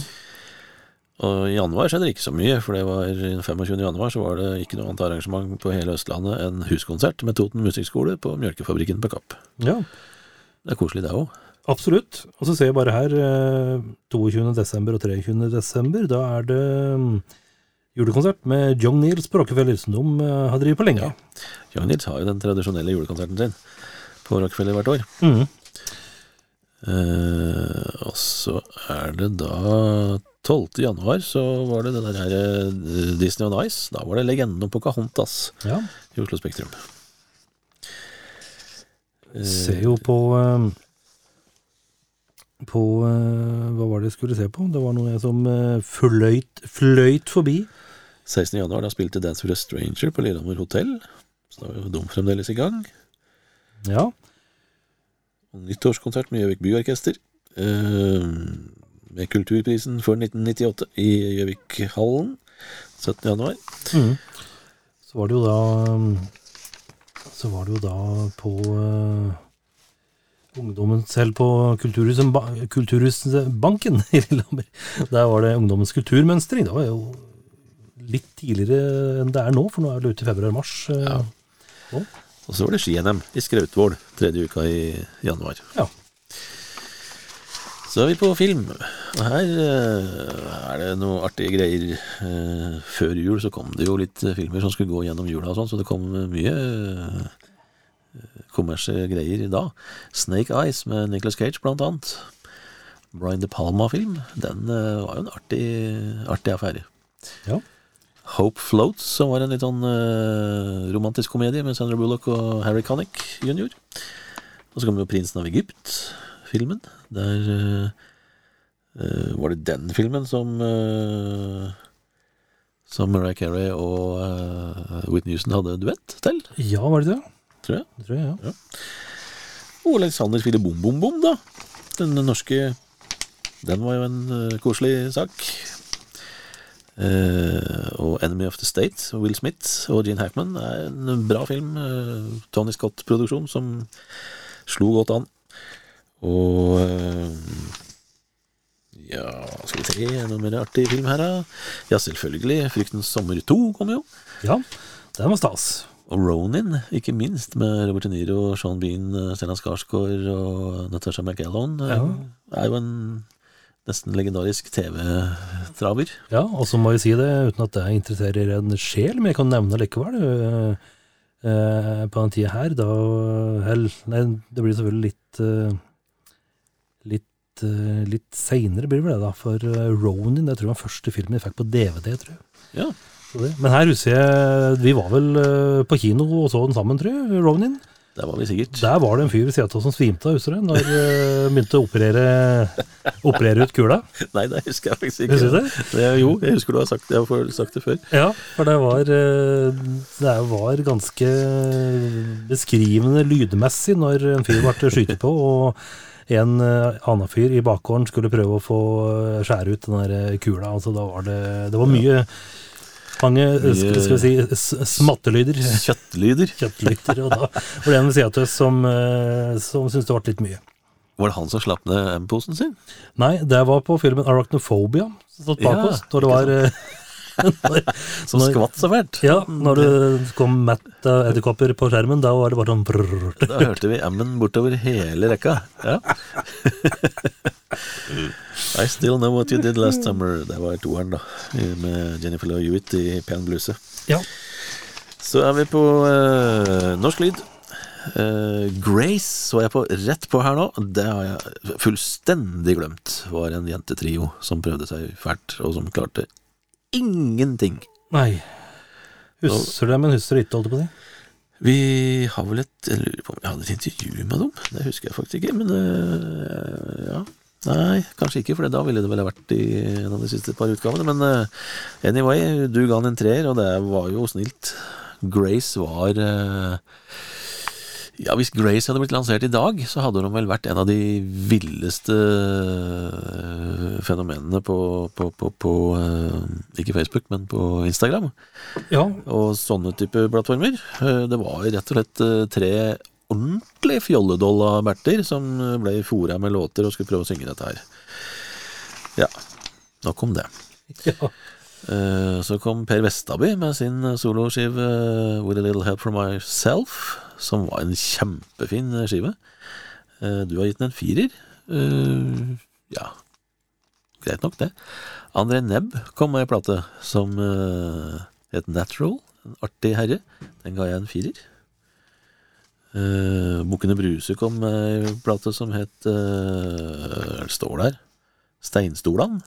Og i januar skjedde det ikke så mye, for det var 25. januar så var det ikke noe annet arrangement på hele Østlandet enn huskonsert med Toten musikkskole på Mjølkefabrikken på Kapp. Ja, Det er koselig det òg. absolutt. Og så ser jeg bare her, eh, 22. desember og 23. desember, da er det mm, julekonsert med John Neils på Rockefeller, som de eh, har drevet på lenge. John Nils har jo den tradisjonelle julekonserten sin på Rockefeller hvert år. Mm. Eh, og så er det da 12. januar så var det der her eh, Disney on Ice. Da var det legenden om Pocahontas Ja, i Oslo Spektrum. Eh, ser jo på eh, På eh, Hva var det jeg skulle se på? Det var noe som eh, fløyt, fløyt forbi. 16. januar da spilte Dance for a Stranger på Lillehammer hotell. Så da var jo de fremdeles i gang. Ja. Nyttårskonsert med Gjøvik Byorkester. Eh, med Kulturprisen for 1998 i Gjøvikhallen. 17. januar. Mm. Så var det jo da Så var det jo da på uh, ungdommen selv på Kulturhuset, Kulturhuset Banken i Lillehammer. Der var det ungdommens kulturmønstring. Det var jo litt tidligere enn det er nå, for nå er det ute i februar-mars. uh, Ja. nå. Og så var det ski-NM i Skrautvål tredje uka i januar. Ja. Så er vi på film. Og her eh, er det noe artige greier. Eh, før jul så kom det jo litt eh, filmer som skulle gå gjennom jula og sånn, så det kom mye kommersielle greier da. Snake Eyes med Nicholas Cage blant annet. Brian De Palma-film. Den var jo en artig, artig affære. Ja. Hope Floats, som var en litt sånn uh, romantisk komedie med Sandra Bullock og Harry Connick jr. Og så kom jo Prinsen av Egypt-filmen. Der eh, var det den filmen som uh, Som Mariah Carey og uh, Whitney Houston hadde duett til, ja, var det det? tror jeg. Det tror jeg, ja. Og Alexander spiller Bom Bom Bom, da. Den norske Den var jo en koselig sak. Eh, og Enemy of the State, Will Smith og Gene Hackman, er en bra film. eh, Tony Scott-produksjon som slo godt an. Og eh, Ja, skal vi se, noe mer artig film her, da? Ja, selvfølgelig. Fryktens sommer 2 kom jo. Ja, den var stas. Og Ronin, ikke minst, med Robert De Niro, Sean Bean, Stellan Skarsgård og Natasha eh, Ja. er jo en nesten legendarisk TV-traver. Ja, og så må jeg si det uten at det interesserer en sjel, men jeg kan nevne likevel. øh, øh, på den tida her, da hell, Nei, det blir selvfølgelig litt øh, Litt, øh, litt seinere blir det da. For øh, Ronin, det tror jeg var første filmen jeg fikk på DVD, tror jeg. Ja. Men her husker jeg Vi var vel øh, på kino og så den sammen, tror jeg. Ronin. Der var vi sikkert. Der var det en fyr ved siden av som svimte av, husker du? Når øh, begynte å operere, operere ut kula. Nei, det husker jeg faktisk ikke. Husker du det? det? Jo, jeg husker du har sagt. Jeg har sagt det før. Ja, for det var eh, Det var ganske beskrivende lydmessig når en fyr ble skutt på, og en eh, annen fyr i bakgården skulle prøve å få eh, skjære ut den der eh, kula. Altså, da var det Det var mye mange eh, skal, vi si smattelyder. Kjøttlyder. Kjøttlyder. Og da var det en ved siden av oss som, eh, som syntes det ble litt mye. Var det han som slapp ned M-posen sin? Nei, det var på filmen Arachnophobia som satt bak Ja, oss. Når det var eh, når, Som når- skvatt så fælt? Ja, når det kom mett av edderkopper på skjermen, da var det bare sånn brrr. Da hørte vi M-en bortover hele rekka. Ja. I still know what you did last summer. Det var toeren, da. Med Jennifer Love Hewitt i pen bluse. Ja. Så er vi på uh, norsk lyd. Uh, Grace så jeg på rett på her nå. Det har jeg fullstendig glemt. Var en jentetrio som prøvde seg fælt, og som klarte ingenting. Nei. Husker du det, men husker du ikke, holdt jeg på å si? Vi har vel et Jeg lurer på om vi hadde et intervju med dem. Det husker jeg faktisk ikke, men uh, ja. Nei, kanskje ikke, for da ville det vel ha vært i en av de siste par utgavene. Men øh, anyway, du ga han en treer, og det var jo snilt. Grace var øh, Ja, hvis Grace hadde blitt lansert i dag, så hadde hun vel vært en av de villeste øh, fenomenene på, på, på, på Ikke Facebook, men på Instagram Ja, og sånne type plattformer. Eh, Det var rett og slett eh, tre ordentlig fjolledoll av Berter som eh, ble fora med låter og skulle prøve å synge dette her. Ja, nok om det. ja. Eh, Så kom Per Vestaby med sin soloskive eh, With a Little Help From Myself, som var en kjempefin skive. Du har gitt den en firer. Ja, greit nok det. André Nebb kom med ei plate som het Natural. En artig herre. Den ga jeg en firer. Uh, Bukkene Bruse kom med ei plate som het uh, Det står der. Steinstolan.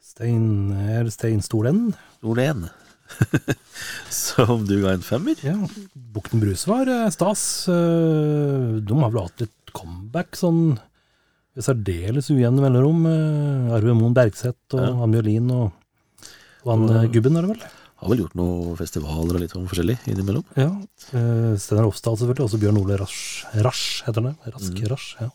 Stein, er Steinstolen. Stolen. som du ga en femmer. Ja, Bukten Bruse var uh, stas. Uh, De har vel hatt litt comeback sånn ved særdeles ujevne mellomrom. Uh, Arve Moen Bergseth og Ja. Ann Mjølin og, og han Gubben, er det vel? Har vel gjort noen festivaler og litt sånn forskjellig innimellom. Ja. Eh, Steinar Ofstad selvfølgelig, også Bjørn Ole Rasch, Rasch heter det? Rask Rasch, ja.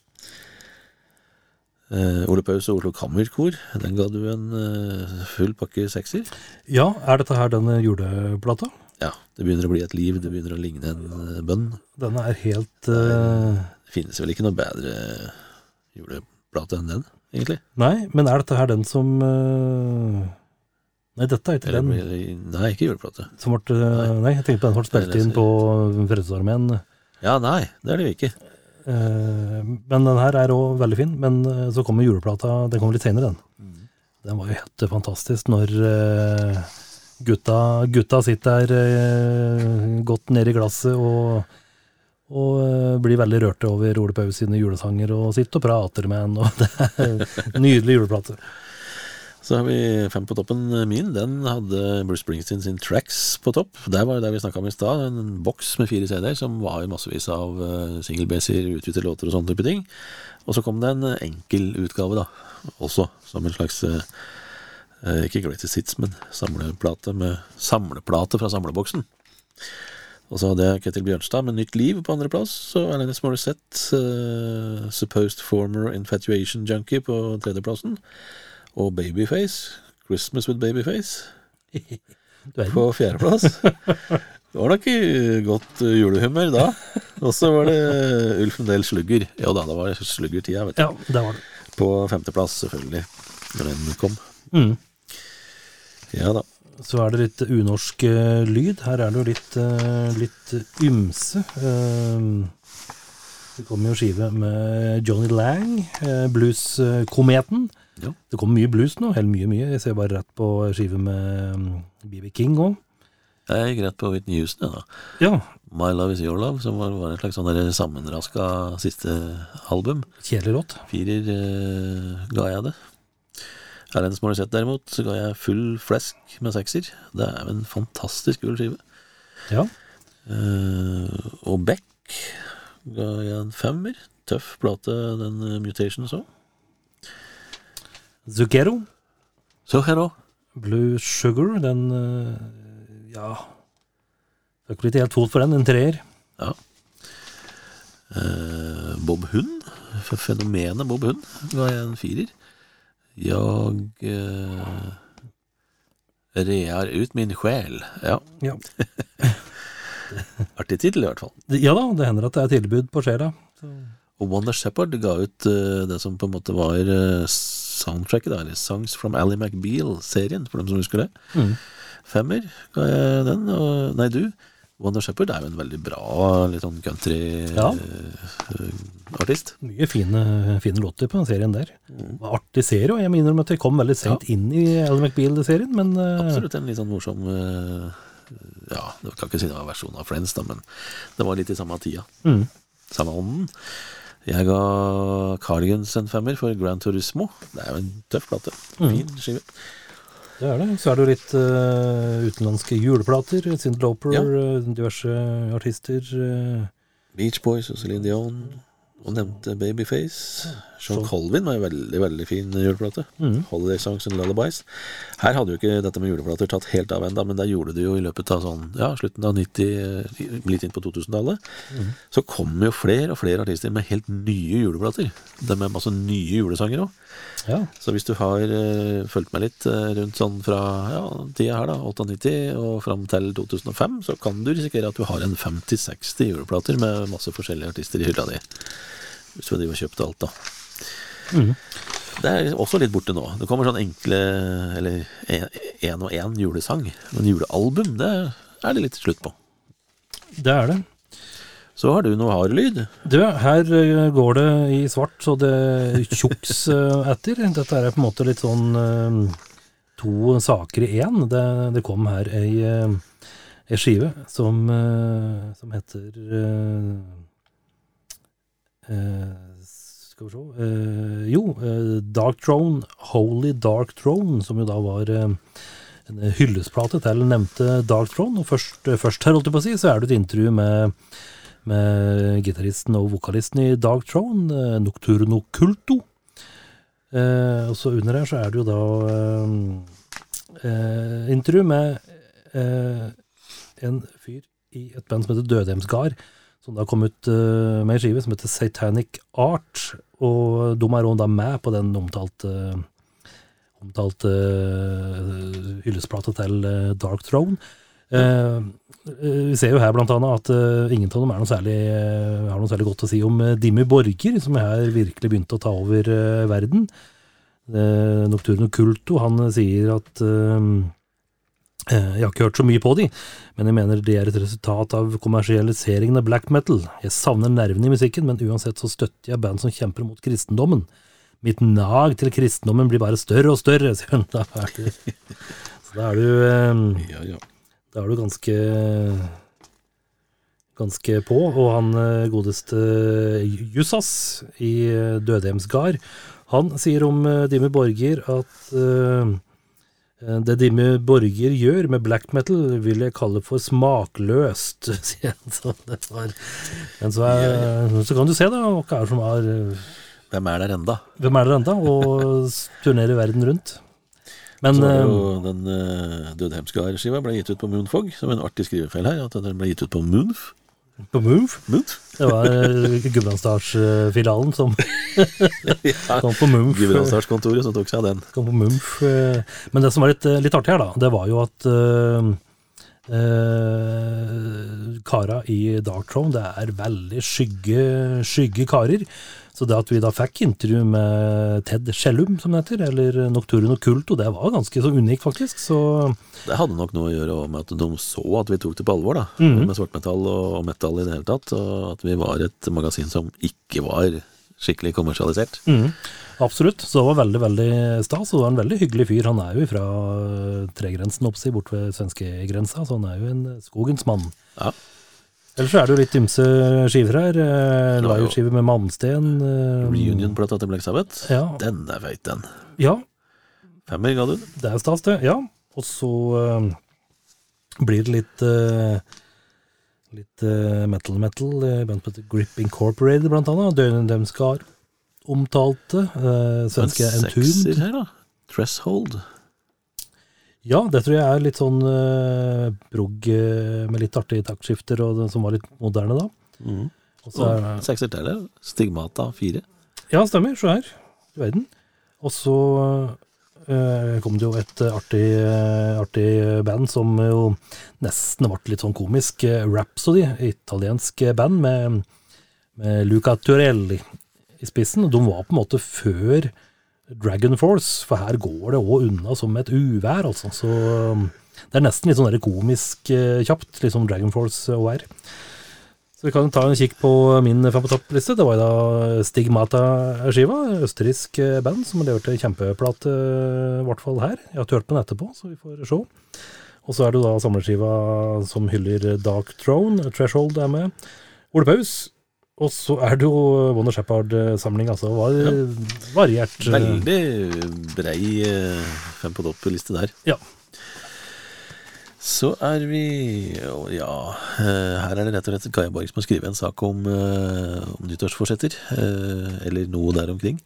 Eh, Ole Paus og Oslo Kammerkor, den ga du en eh, full pakke sekser. Ja, er dette her denne juleplata? Ja, det begynner å bli et liv, det begynner å ligne en eh, bønn. Denne er helt eh, Det finnes vel ikke noe bedre juleplate enn den, egentlig. Nei, men er dette her den som eh, Nei, dette er ikke Eller, den nei, ikke juleplate. som ble nei. Nei, jeg tenkte på den som ble spilt inn på Frelsesarmeen. Ja, nei, det er det jo ikke. Eh, men den her er òg veldig fin. Men eh, så kommer juleplata, den kommer litt senere, den. Den var jo helt fantastisk når eh, gutta, gutta sitter der eh, godt i glasset og, og eh, blir veldig rørte over Ole Paus sine julesanger og sitter og prater med han. Og det er en nydelig juleplate. Så har vi fem på toppen. Min den hadde Bruce Springsteen sin Tracks på topp. Der var det vi snakka om i stad. En boks med fire CD-er som var massevis av uh, single-baser, utgitte låter og sånne type ting. Og så kom det en eh, enkel utgave, da, også, som en slags eh, eh, Ikke Greatest Hits, men samleplate med samleplate fra samleboksen. Og så hadde jeg Ketil Bjørnstad med Nytt liv på andreplass, og Alanis Morissette, uh, Supposed Former Infatuation Junkie på tredjeplassen og Babyface, Christmas with Babyface, på fjerdeplass. Det var nok godt eh, julehumør da. Og så var det Ulf Del Slugger. Jo da, det var sluggertida, vet du. Ja, det var det. På femteplass, selvfølgelig, når den kom. Mm. Ja da. Så er det litt unorsk eh, lyd. Her er det jo litt, eh, litt ymse. Det kommer jo skive med Johnny Lang, blueskometen. Ja. Det kommer mye blues nå, helt mye, mye. Jeg ser bare rett på skive med BB King òg. Jeg gikk rett på Whitney Houston, da. Ja, My Love Is Your Love, som var, var en slags sånn sammenraska siste album. kjedelig låt. Firer eh, ga jeg det. Erlend Morissette derimot, så ga jeg full flesk med sekser. Det er en fantastisk kul skive. Ja. Eh, og Beck ga jeg en femmer. Tøff plate, den uh, Mutations òg. Zucchero, Zuggero. Blue Sugar, den eh, Ja Fikk litt helt fot for den, en treer. Eh, Bob Hund, fenomenet Bob Hund, ga jeg en firer. Jeg eh, rear ut min sjel. Ja, Ja. artig tittel i hvert fall. ja da, det hender at det er tilbud på sjela. Og Wonder Shepherd ga ut uh, det som på en måte var eh, soundtracket, da, eller Songs from Ally McBeal-serien, for dem som husker det. Mm. Femmer ga jeg den. Og, nei, du. Wonder Shepherd er jo en veldig bra litt sånn country-artist. Mye fine, fine låter på den serien der. Mm. Artig serie, og jeg må innrømme at jeg kom veldig sent inn i Ally McBeal-serien, men eh, Absolutt en litt sånn morsom eh, Ja, jeg kan ikke si det var versjonen versjon av Friends, da, men det var litt i samme tida. mm. Samme ånden. Jeg ga Cardigans en femmer for Grand Turismo. Det er jo en tøff plate. Mm. Fin skive. Det er det. Så er det jo litt uh, utenlandske juleplater. Cyndi Lauper, Ja. eh, diverse artister. Uh, Beach Boys og Celine Dion. Og nevnte Babyface. Sean Så- Colvin var en veldig veldig fin juleplate. Mm. Holiday Songs and Lullabies. Her hadde jo ikke dette med juleplater tatt helt av ennå, men det gjorde det jo i løpet av sånn, ja, slutten av 90, eh, litt inn på 2000-tallet. Mm. Så kom jo flere og flere artister med helt nye juleplater. Det med masse nye julesanger òg. Ja. Så hvis du har uh, fulgt med litt uh, rundt sånn fra ja, tida her, da, 98 og fram til 2005, så kan du risikere at du har en 50-60 juleplater med masse forskjellige artister i hylla di. Hvis du driver og kjøpte alt, da. Mm. Det er også litt borte nå. Det kommer sånn enkle, eller én og én julesang. Men julealbum, det er det litt slutt på. Det er det. Så har du noe hardlyd. Du, her eh, går det i svart, så det tjuks eh, etter. Dette er på en måte litt sånn eh, to saker i én. Det, det kom her ei, ei skive som, som heter Skal vi se eh, Jo, eh, Dark Throne, Holy Dark Throne, som jo da var eh, en hyllesplate til nevnte Dark Throne. Og først, først her, holdt jeg på å si, så er det et intervju med med gitaristen og vokalisten i Dark Throne, eh, Nocturno Culto. Eh, og så under her så er det jo da eh, eh, intervju med eh, en fyr i et band som heter Dødhjemsgard, som da kom ut eh, med en skive som heter Satanic Art. Og de er også da med på den omtalte omtalte eh, hyllesplata til eh, Dark Throne. Eh, eh, vi ser jo her blant annet at uh, ingen av dem noe særlig, uh, har noe særlig godt å si om uh, Dimmy Borger, som her virkelig begynte å ta over eh, verden. Eh, Nocturno Culto, han eh, sier at eh, eh, jeg har ikke hørt så mye på de, men jeg mener det er et resultat av kommersialiseringen av black metal. Jeg savner nervene i musikken, men uansett så støtter jeg band som kjemper mot kristendommen. Mitt nag til kristendommen blir bare større og større, sier han. Da er du, så da er du eh, ja. da er du ganske ganske på. Og han eh, godeste Jussas i eh, Dødhjemsgard, han sier om eh, Dimmy Borger at eh, det Dimmy Borger gjør med black metal, vil jeg kalle for smakløst, sier han. Så, det var, men så, er, så kan du se, da, hva er som er Hvem er der enda? Hvem er der enda, og turnerer verden rundt? Men så var det eh, jo den uh, Dødhemskar-skiva ble gitt ut på Moonfog, som en artig skrivefeil her. At den ble gitt ut på Moonf. På Move Move? Det var eh, Gudbrandsdalsfilialen som kom på Mumf. Gudbrandsdalskontoret som tok seg av den. Kom på Mumf. eh. Men det som var litt, eh, litt artig her, da, det var jo at uh, uh, kara i Dark Throne, det er veldig skygge, skygge karer. Så det at vi da fikk intervju med Ted Skjellum, som det heter, eller Nocturno Culto, det var ganske så unikt, faktisk. Så Det hadde nok noe å gjøre med at de så at vi tok det på alvor, da. Mhm. Med svartmetall og, metal i det hele tatt. Og at vi var et magasin som ikke var skikkelig kommersialisert. Absolutt. Så det var veldig veldig stas. Og det var en veldig hyggelig fyr. Han er jo fra eh, tregrensen oppsi, bort ved svenskegrensa, så han er jo en skogens mann. Ja. Ellers så er det jo litt ymse skiver her. Eh, Det var jo- Liveskive med Malmsten. eh, Reunion-plata til Black Sabbath. Ja. Den er feit, den. Ja, Femmer ga du det er stas, det. Ja. Og så eh, blir det litt uh, Litt. Uh, Band som heter Grip Incorporated, blant annet. Døgnet dem skal omtalte. Uh, svenske En sekser her, da. Threshold. Ja, det tror jeg er litt sånn uh, brogg eh, med litt artige taktskifter, og den som var litt moderne da. Mm. Og så er sekser til. Stigmata fire. Ja, stemmer. Se her. Du verden. Og så uh, kom det jo et eh, artig, uh, artig band som jo nesten ble litt sånn komisk. eh, Rhapsody, italiensk band med, med Luca Turelli i spissen. De var på en måte før Dragon Force, for her går det òg unna som et uvær, altså. Så um, det er nesten litt sånn komisk eh, kjapt, litt som Dragon Force og er. Så vi kan ta en kikk på min topp-liste. Det var da Stigmata-skiva, østerriksk eh, band som leverte kjempeplate, eh, i hvert fall her. Jeg har ikke hørt på den etterpå, så vi får se. Og så er det da samleskiva som hyller Dark Throne, Threshold er med. Ole Paus, Og så er det jo Wonder Shepherd-samling, altså. Var, Variert. eh, Veldig brei eh, fem på topp-liste der. Ja. Så er vi Ja, eh, her er det rett og slett Kaja Borg som har skrevet en sak om, eh, om nyttårsforsetter. eh, Eller noe der omkring.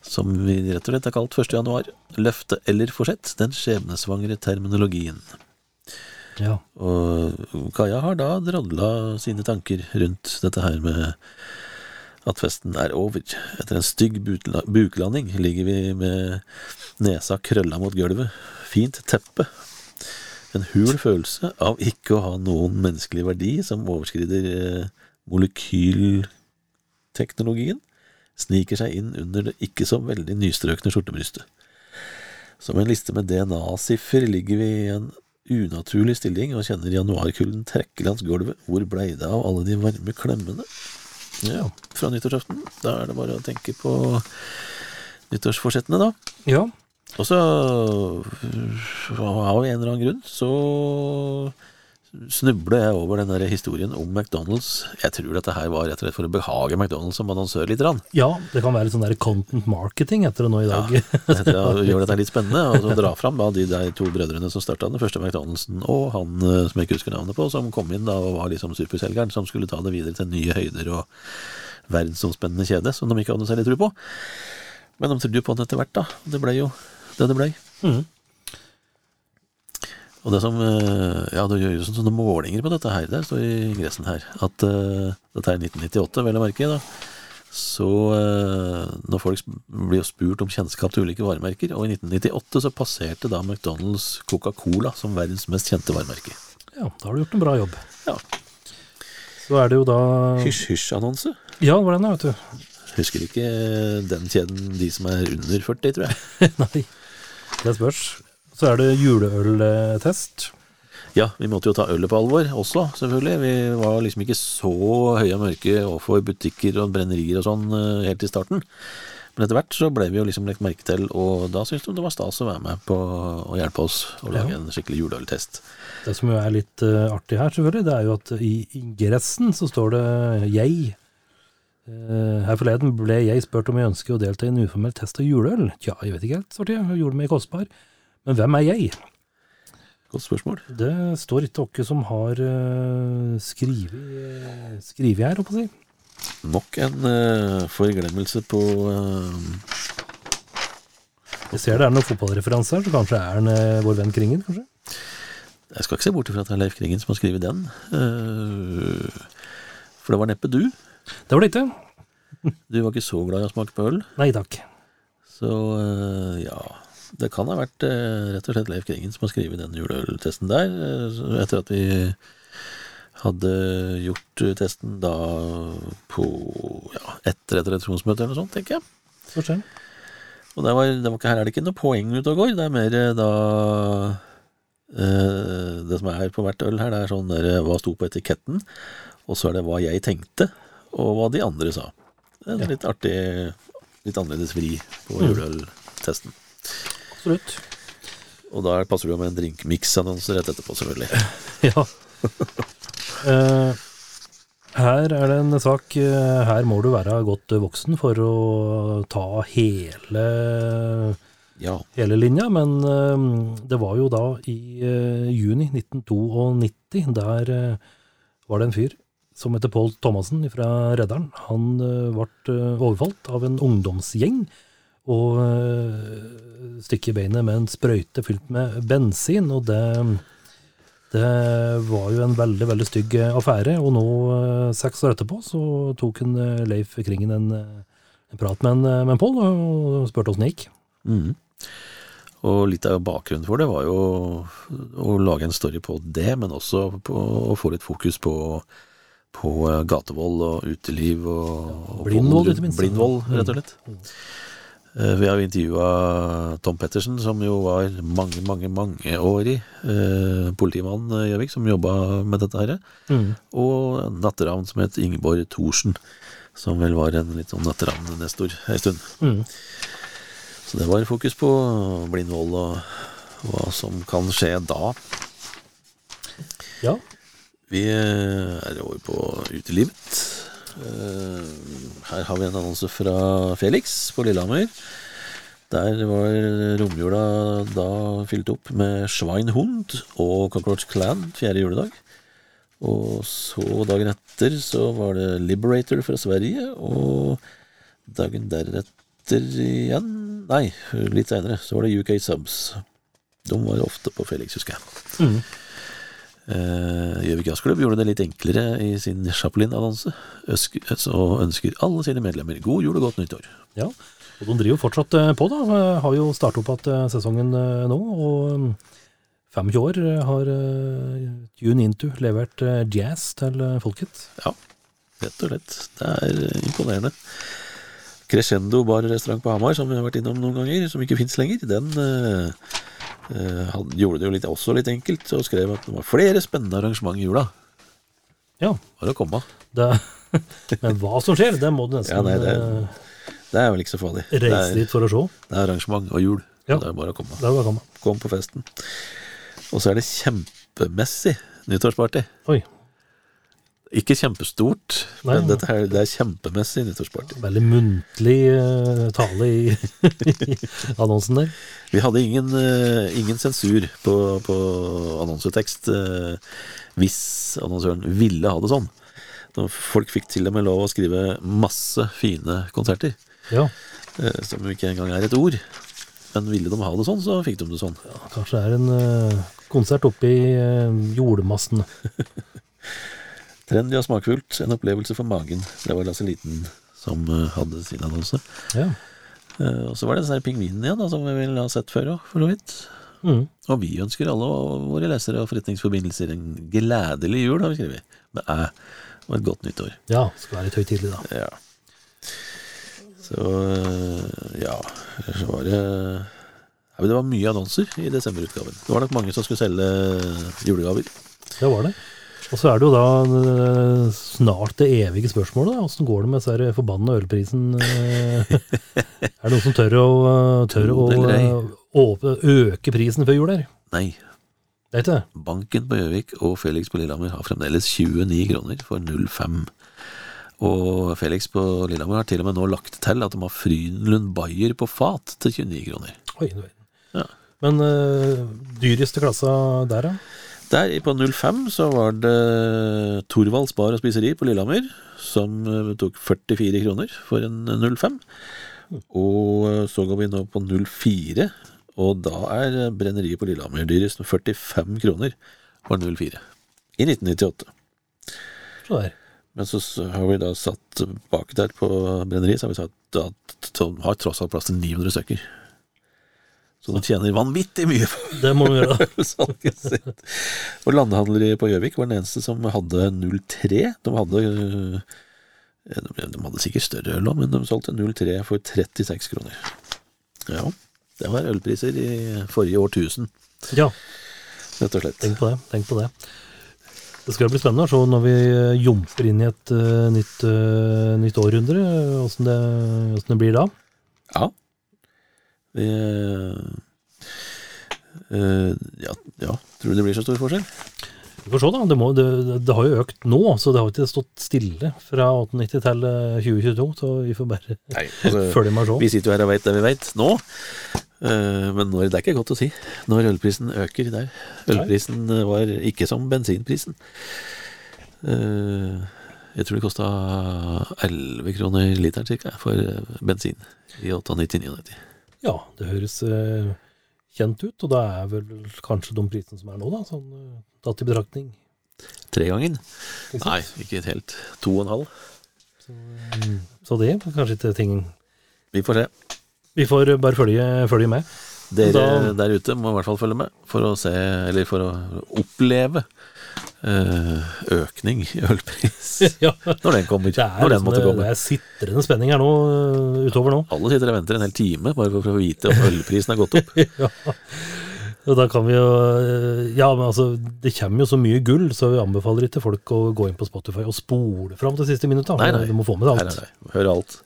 Som vi rett og slett har kalt 1. januar. Løfte eller forsett. Den skjebnesvangre terminologien. Ja. Og Kaja har da drodla sine tanker rundt dette her med at festen er over. Etter en stygg buklanding ligger vi med nesa krølla mot gulvet. Fint teppe. En hul følelse av ikke å ha noen menneskelig verdi som overskrider eh, molekylteknologien, sniker seg inn under det ikke så veldig nystrøkne skjortebrystet. Som en liste med DNA-siffer ligger vi i en unaturlig stilling og kjenner januarkulden trekke langs gulvet. Hvor blei det av alle de varme klemmene? Ja, fra nyttårsaften. Da er det bare å tenke på nyttårsforsettene, da. ja. Og så, av en eller annen grunn, så snubler jeg over den der historien om McDonald's. Jeg tror dette her var rett og slett for å behage McDonald's som annonsør litt. Rann. ja, det kan være litt sånn der content marketing etter det nå i dag. Etter å gjøre dette litt spennende, og så dra fram da de der to brødrene som starta den første McDonald'sen, og han eh, som jeg ikke husker navnet på, som kom inn da og var liksom superselgeren, som skulle ta det videre til nye høyder og verdensomspennende kjede, som de ikke hadde noe særlig tro på. Men de trodde jo på den etter hvert, da. Det ble jo det det ble. Mhm. Og det som eh, Ja, det gjøres sånne målinger på dette her. Der står i ingressen her at uh, dette er 1998, vel å merke. da Så eh, når folk blir spurt om kjennskap til ulike varemerker, og i 1998 så passerte da McDonald's Coca-Cola som verdens mest kjente varemerke. Ja, da har du gjort en bra jobb. Ja. Så er det jo da Hysj-hysj-annonse. Ja, det var den, vet du. Husker ikke den kjeden de som er under 40, tror jeg. Nei, det spørs. Så er det juleøltest. Ja, vi måtte jo ta ølet på alvor også, selvfølgelig. Vi var liksom ikke så høye og mørke overfor butikker og brennerier og sånn eh, helt i starten. Men etter hvert så ble vi jo liksom lagt merke til, og da syntes de det var stas å være med på å hjelpe oss å lage Ja. en skikkelig juleøltest. Det som jo er litt eh, artig her, selvfølgelig, det er jo at i ingressen så står det 'jeg'. Eh, her forleden ble jeg spurt om jeg ønsker å delta i en uformell test av juleøl. Tja, jeg vet ikke helt, svarte jeg. Gjorde meg kostbar. Men hvem er jeg? Godt spørsmål. Det står ikke dere som har uh, skrevet skrivet her, holdt på å si. Nok en uh, forglemmelse på uh, Jeg ser det er noen fotballreferanser, så kanskje er han uh, vår venn Kringen, kanskje? Jeg skal ikke se bort ifra at det er Leif Kringen som har skrevet den. Eh, for det var neppe du. Det var det ikke. Du var ikke så glad i å smake på øl. Nei takk. Så eh, ja Det kan ha vært eh, rett og slett Leif Kringen som har skrevet den juleøltesten der. eh, etter at vi hadde gjort testen da på ja, etter et redaksjonsmøte eller noe sånt, tenker jeg. Får. Og det var, det var ikke, her er det ikke noe poeng ute og går. Det er mer eh, da eh, Det som er her på hvert øl her, det er sånn der, hva sto på etiketten, og så er det hva jeg tenkte, og hva de andre sa. Det er en Ja. litt artig, litt annerledes vri på Mm. juleøltesten. Absolutt. Og da passer det jo med en drinkmix-annonse rett etterpå, selvfølgelig. Ja. uh, her er det en sak eh, Her må du være godt voksen for å ta hele, Ja. hele linja, men uh, det var jo da i uh, juni 1992. Der var det en fyr som heter Pål Thomassen fra Redderen. Han ble overfalt av en ungdomsgjeng og uh, stikke i beinet med en sprøyte fylt med bensin. og det det var jo en veldig veldig stygg eh, affære, og nå, eh, seks år etterpå, så tok en eh, Leif Kringen en, eh, en prat med en, eh, med en Pål og spurte åssen det gikk. Mm. Og litt av bakgrunnen for det var jo å lage en story på det, men også på å få litt fokus på, på eh, gatevold og uteliv og, og Blindvold, ikke minst. Blindvold, rett og Mm. slett. Eh, Vi har intervjua Tom Pettersen, som jo var mange, mange mangeårig eh, politimann i Gjøvik, som jobba med dette her. Og natteravn som het Ingeborg Thorsen, som vel var en litt sånn natteravn-nestor ei stund. Mm. Så det var fokus på blindvold og hva som kan skje da. Ja, Vi eh, er over på utelivet. Eh, Her har vi en annonse fra Felix på Lillehammer. Der var romjula da fylt opp med Schweinhund og Cockroach Clan fjerde juledag. Og så dagen etter så var det Liberator fra Sverige, og dagen deretter igjen Nei, litt seinere så var det UK Subs. De var ofte på Felix, husker jeg. Mhm. Eh, Gjøvik Jazzklubb gjorde det litt enklere i sin Chaplin-annonse, og ønsker alle sine medlemmer god jul og godt nyttår. Ja, og de driver jo fortsatt eh, på, da. Eh, Har jo startet opp igjen sesongen nå. Og mm, 25 år eh, har Tune Into levert jazz til folket. Ja, rett og slett. Det er imponerende. Crescendo bar og restaurant på Hamar, som vi har vært innom noen ganger, som ikke fins lenger, den han gjorde det jo litt, også litt enkelt, og skrev at det var flere spennende arrangement i jula. Ja, Bare å komme. det, men hva som skjer, det må du nesten Ja, nei, det- eh, Det er vel ikke så farlig. Reise dit for å se. det er arrangement og jul. Ja. Det er bare å komme. Det er bare å komme. Kom på festen. Og så er det kjempemessig nyttårsparty. Oi, Ikke kjempestort, Nei. men dette her, det er kjempemessig nyttårsparty. veldig muntlig uh, tale i, annonsen der. Vi hadde ingen, uh, ingen sensur på, på annonsetekst uh, hvis annonsøren ville ha det sånn. Når Folk fikk til og med lov å skrive masse fine konserter, Ja, som ikke engang er et ord. Men ville de ha det sånn, så fikk de det sånn. kanskje det er en konsert oppe i jordmassen. Trendy og smakfullt, en opplevelse for magen. Det var Lasse Liten som eh, hadde sin annonse. Ja. Uh, og så var det den der pingvinen igjen, da, som vi ville ha sett før òg, for så vidt. Mm. Og vi ønsker alle våre lesere og forretningsforbindelser en gledelig jul, har vi skrevet. Med æ. Og et godt nyttår. ja, skal være litt høytidelig, da. Ja. Så øh, ja, så var det ja, Det var mye annonser i desemberutgaven. Det var nok mange som skulle selge julegaver. Det var det. Og så er det jo da eh, snart det evige spørsmålet. Åssen går det med den forbanna ølprisen? er det noen som tør å, eh, tør å eh, øke prisen før jul her? Nei, Det er ikke det? Banken på Gjøvik og Felix på Lillehammer har fremdeles 29 kroner for 0,5. Og Felix på Lillehammer har til og med nå lagt til at de har Frydenlund Bayer på fat til 29 kroner. Oi. Ja. Men uh, dyreste klassa der, da? Der på 05 så var det Thorvalds bar og spiseri på Lillehammer, som eh, tok 44 kroner for en 05. Og eh, så går vi nå på 04, og da er brenneriet på Lillehammer dyrest med 45 kroner for 04. I 1998. Så. Men så har vi da satt bak der på brenneriet, så har vi sagt at de har tross alt plass til 900 stykker. Så de tjener vanvittig mye på Det må de gjøre, salget sitt. Og landhandlere på Gjøvik var den eneste som hadde 03. De hadde øh, de de hadde sikkert større øl òg, men de solgte 03 for 36 kroner. Ja, det var ølpriser i forrige årtusen, Ja, rett og slett. tenk på det. Tenk på det. Det skal bli spennende å se når vi eh, jumper inn i et eh, nytt, eh, nytt århundre, åssen det, det blir da. Ja. Vi øh, ja, ja, tror du det blir så stor forskjell? Vi får se, da. Det, må, det, det har jo økt nå, så det har ikke stått stille fra 1890 til eh, 2022. Så vi får bare Nei, altså, følge med og Vi sitter jo her og veit det vi veit nå, Eh, men når, det er ikke godt å si når ølprisen øker der. Ølprisen eh, var ikke som bensinprisen. Eh, Jeg tror det kosta 11 kroner literen cirka for eh, bensin i 98-99. Ja, det høres eh, kjent ut, og da er vel kanskje de prisene som er nå, da, sånn eh, tatt i betraktning. Tregangen? Nei, ikke helt. To og en halv. Så det er kanskje ikke ting Vi får se. Vi får bare følge, følge med. Dere Da- der ute må i hvert fall følge med for å se, eller for å oppleve eh, økning i ølpris. ja, Når den kommer. det er, Når den komme. det er sitrende spenning her nå, eh, utover nå. Alle sitter og venter en hel time bare for å vite om ølprisen har gått opp. ja. Og da kan vi jo eh, Ja, men altså, det kommer jo så mye gull, så vi anbefaler ikke folk å gå inn på Spotify og spole fram til siste minutt. Nei, nei. Du må få med deg alt. alt. nei, nei. Høre alt.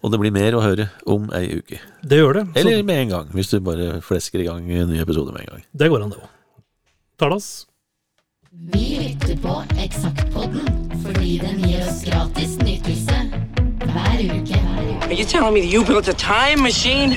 Og det blir mer å høre om ei uke. Det gjør det. Eller med en gang, hvis du bare flesker i gang en ny episode med en gang. det går an, det òg. Talas. Vi lytter på Eksaktpodden fordi den gir oss gratis nytelse Are you telling me that you built a time machine?